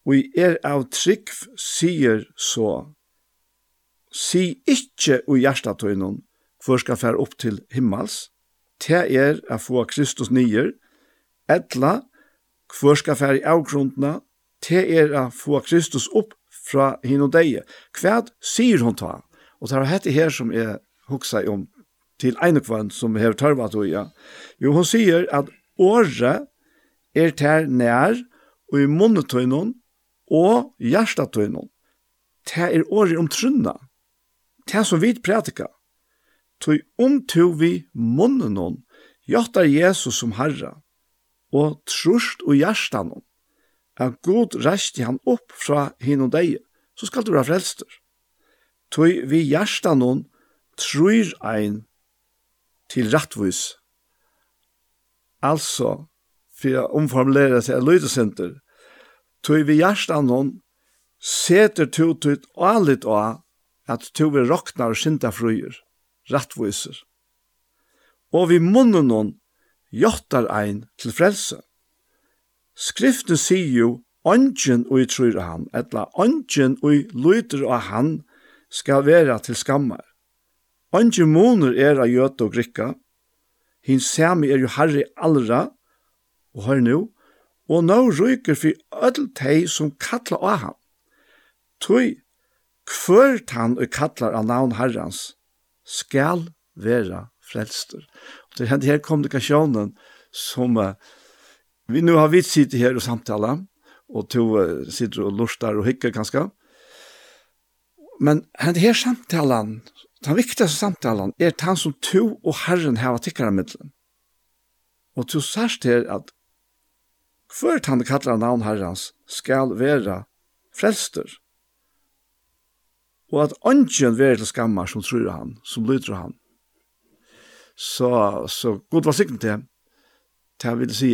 og i er av trygg, sier så, si ikkje ui hjertatøynon, for skal fære opp til himmels, te er a få Kristus nyer, etla, for skal fære i avgrundna, te er a få Kristus opp fra hin og deie. Hva sier hon ta? Og det er hette her som jeg hoksa om til ene kvann som hever tørva tog, ja. Jo, hun sier at året er ter nær og i munnetøynon og hjertetøynon. Det er året om trunna. Det som vi prætika, Tøy om to vi munnenon, hon, Jesus som Herra, og trust og hjertan hon, at god resti han opp fra hin og deg, så skal du være frelster. Tøy vi hjertan hon, trur ein til rattvis. Altså, for å omformulere seg av lydesenter, tøy vi hjertan hon, seter to til alit og at to vi roknar og sinta fruer rattviser. Og vi munnen noen jottar ein til frelse. Skriften sier jo, Ongen ui trur han, etla ongen ui lyder av han skal vera til skammar. Ongen moner er av jøte og grikka, hin sami er jo harri allra, og hør nu, og nå ryker fyr öll tei som kallar av han. Tui, kvørt han og kallar av navn herrans, skal vera frelster. Og det er her kommunikasjonen som uh, vi nu har vidt sitte her og samtala, og to uh, sitter og lustar og hikker kanskje. Men hender her samtalen, den viktigaste samtalen, er den som to og Herren hava tikkara middelen. Og to sørst her at hver han kallar navn Herrens skal vera frelster og at ånden være til skammar som tror han, som lyder han. Så, så god var sikkert til, til jeg vil si,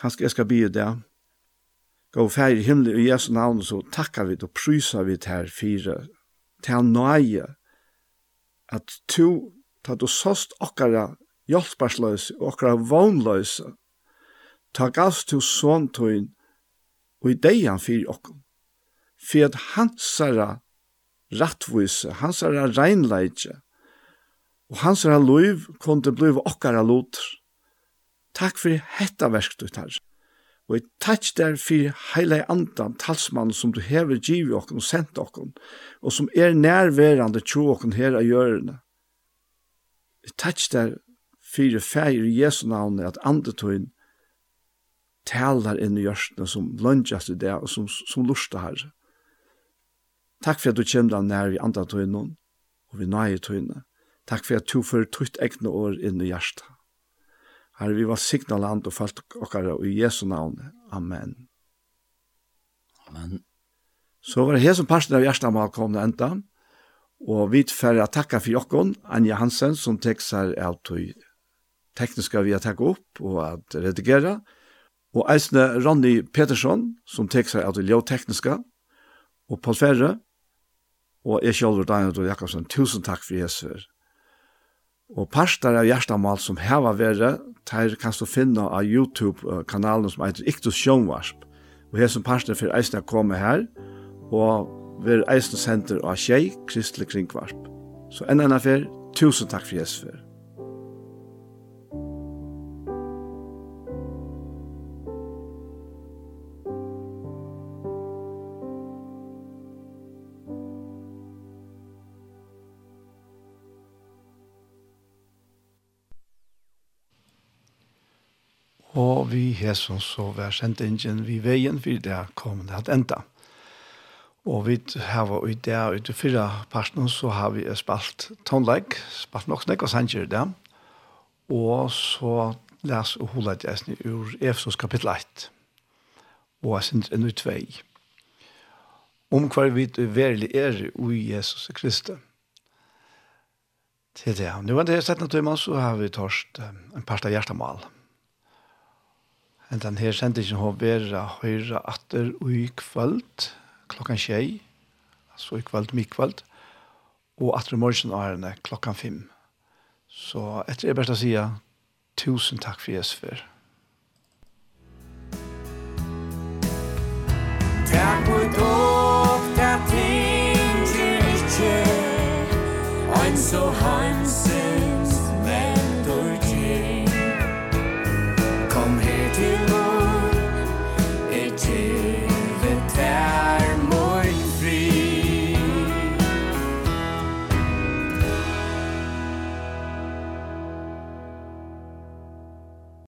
kanskje jeg skal bli det, gå fær i himmelen i Jesu navn, så takkar vi og prysa vi til her fire, til han nøye, at to, til du såst okkara hjelparsløse, okkara vognløse, ta gass til sånn tøyen, og i deg han fyrir okkom for at hansara rattvise, hansara reinleidje, og hansara loiv kunne bli okkara loter. Takk for hetta verktutt her. Og jeg takk der for heile andan talsmann som du hever givet okken og sendt okken, og som er nærværende tjo okken her av hjørne. Jeg takk der for feir i Jesu navnet at andetøyen talar inn i hjørstene som lønnes i det og som, som lurer herre. Takk for at du kjemra nær i andre og vi nøye tøyne. Takk for at du får tøyt egne år inn i hjertet. Herre, vi var signa land og falt okkara i Jesu navn. Amen. Amen. Så var det her som parten av hjertet kom det enda, og vi får takka for jokken, Anja Hansen, som tekster av tøy tekniska vi har tagit upp och att redigera. Och eisne Ronny Petersson som tekster av det ljøtekniska, og Paul Ferre Og jeg kjølver Daniel og Jakobsen, tusen takk for Jesus. Og parster av hjertemål som heva være, der kan du finne av YouTube-kanalen som heter Iktus Sjønvarsp. Og her som parster for eisen å komme her, og ved eisen senter av Kjei, Kristelig Kringvarsp. Så enn enn affær, tusen takk for Jesus. og vi hesson så vær sendt ingen vi veien for det kom det at enda. Og vi har i det og i fyra parten så har vi spalt tonleik, spalt nok snakk og sanger det. Og så les og hula det ur Efsos kapittel 1 og jeg synes enn ut vei. Om hva vi verlig er i Jesus Kristus. Til det. Nå er det sett naturlig, så har vi torst en part av hjertemål. Enn den her sendingen har vært høyre atter i kvöld, klokkan tjei, altså i kvöld, mikvöld, og atter i morgen er klokkan fem. Så etter det beste å si, tusen takk for Jesus for. Takk for dog, takk ting til ikke, ein so hans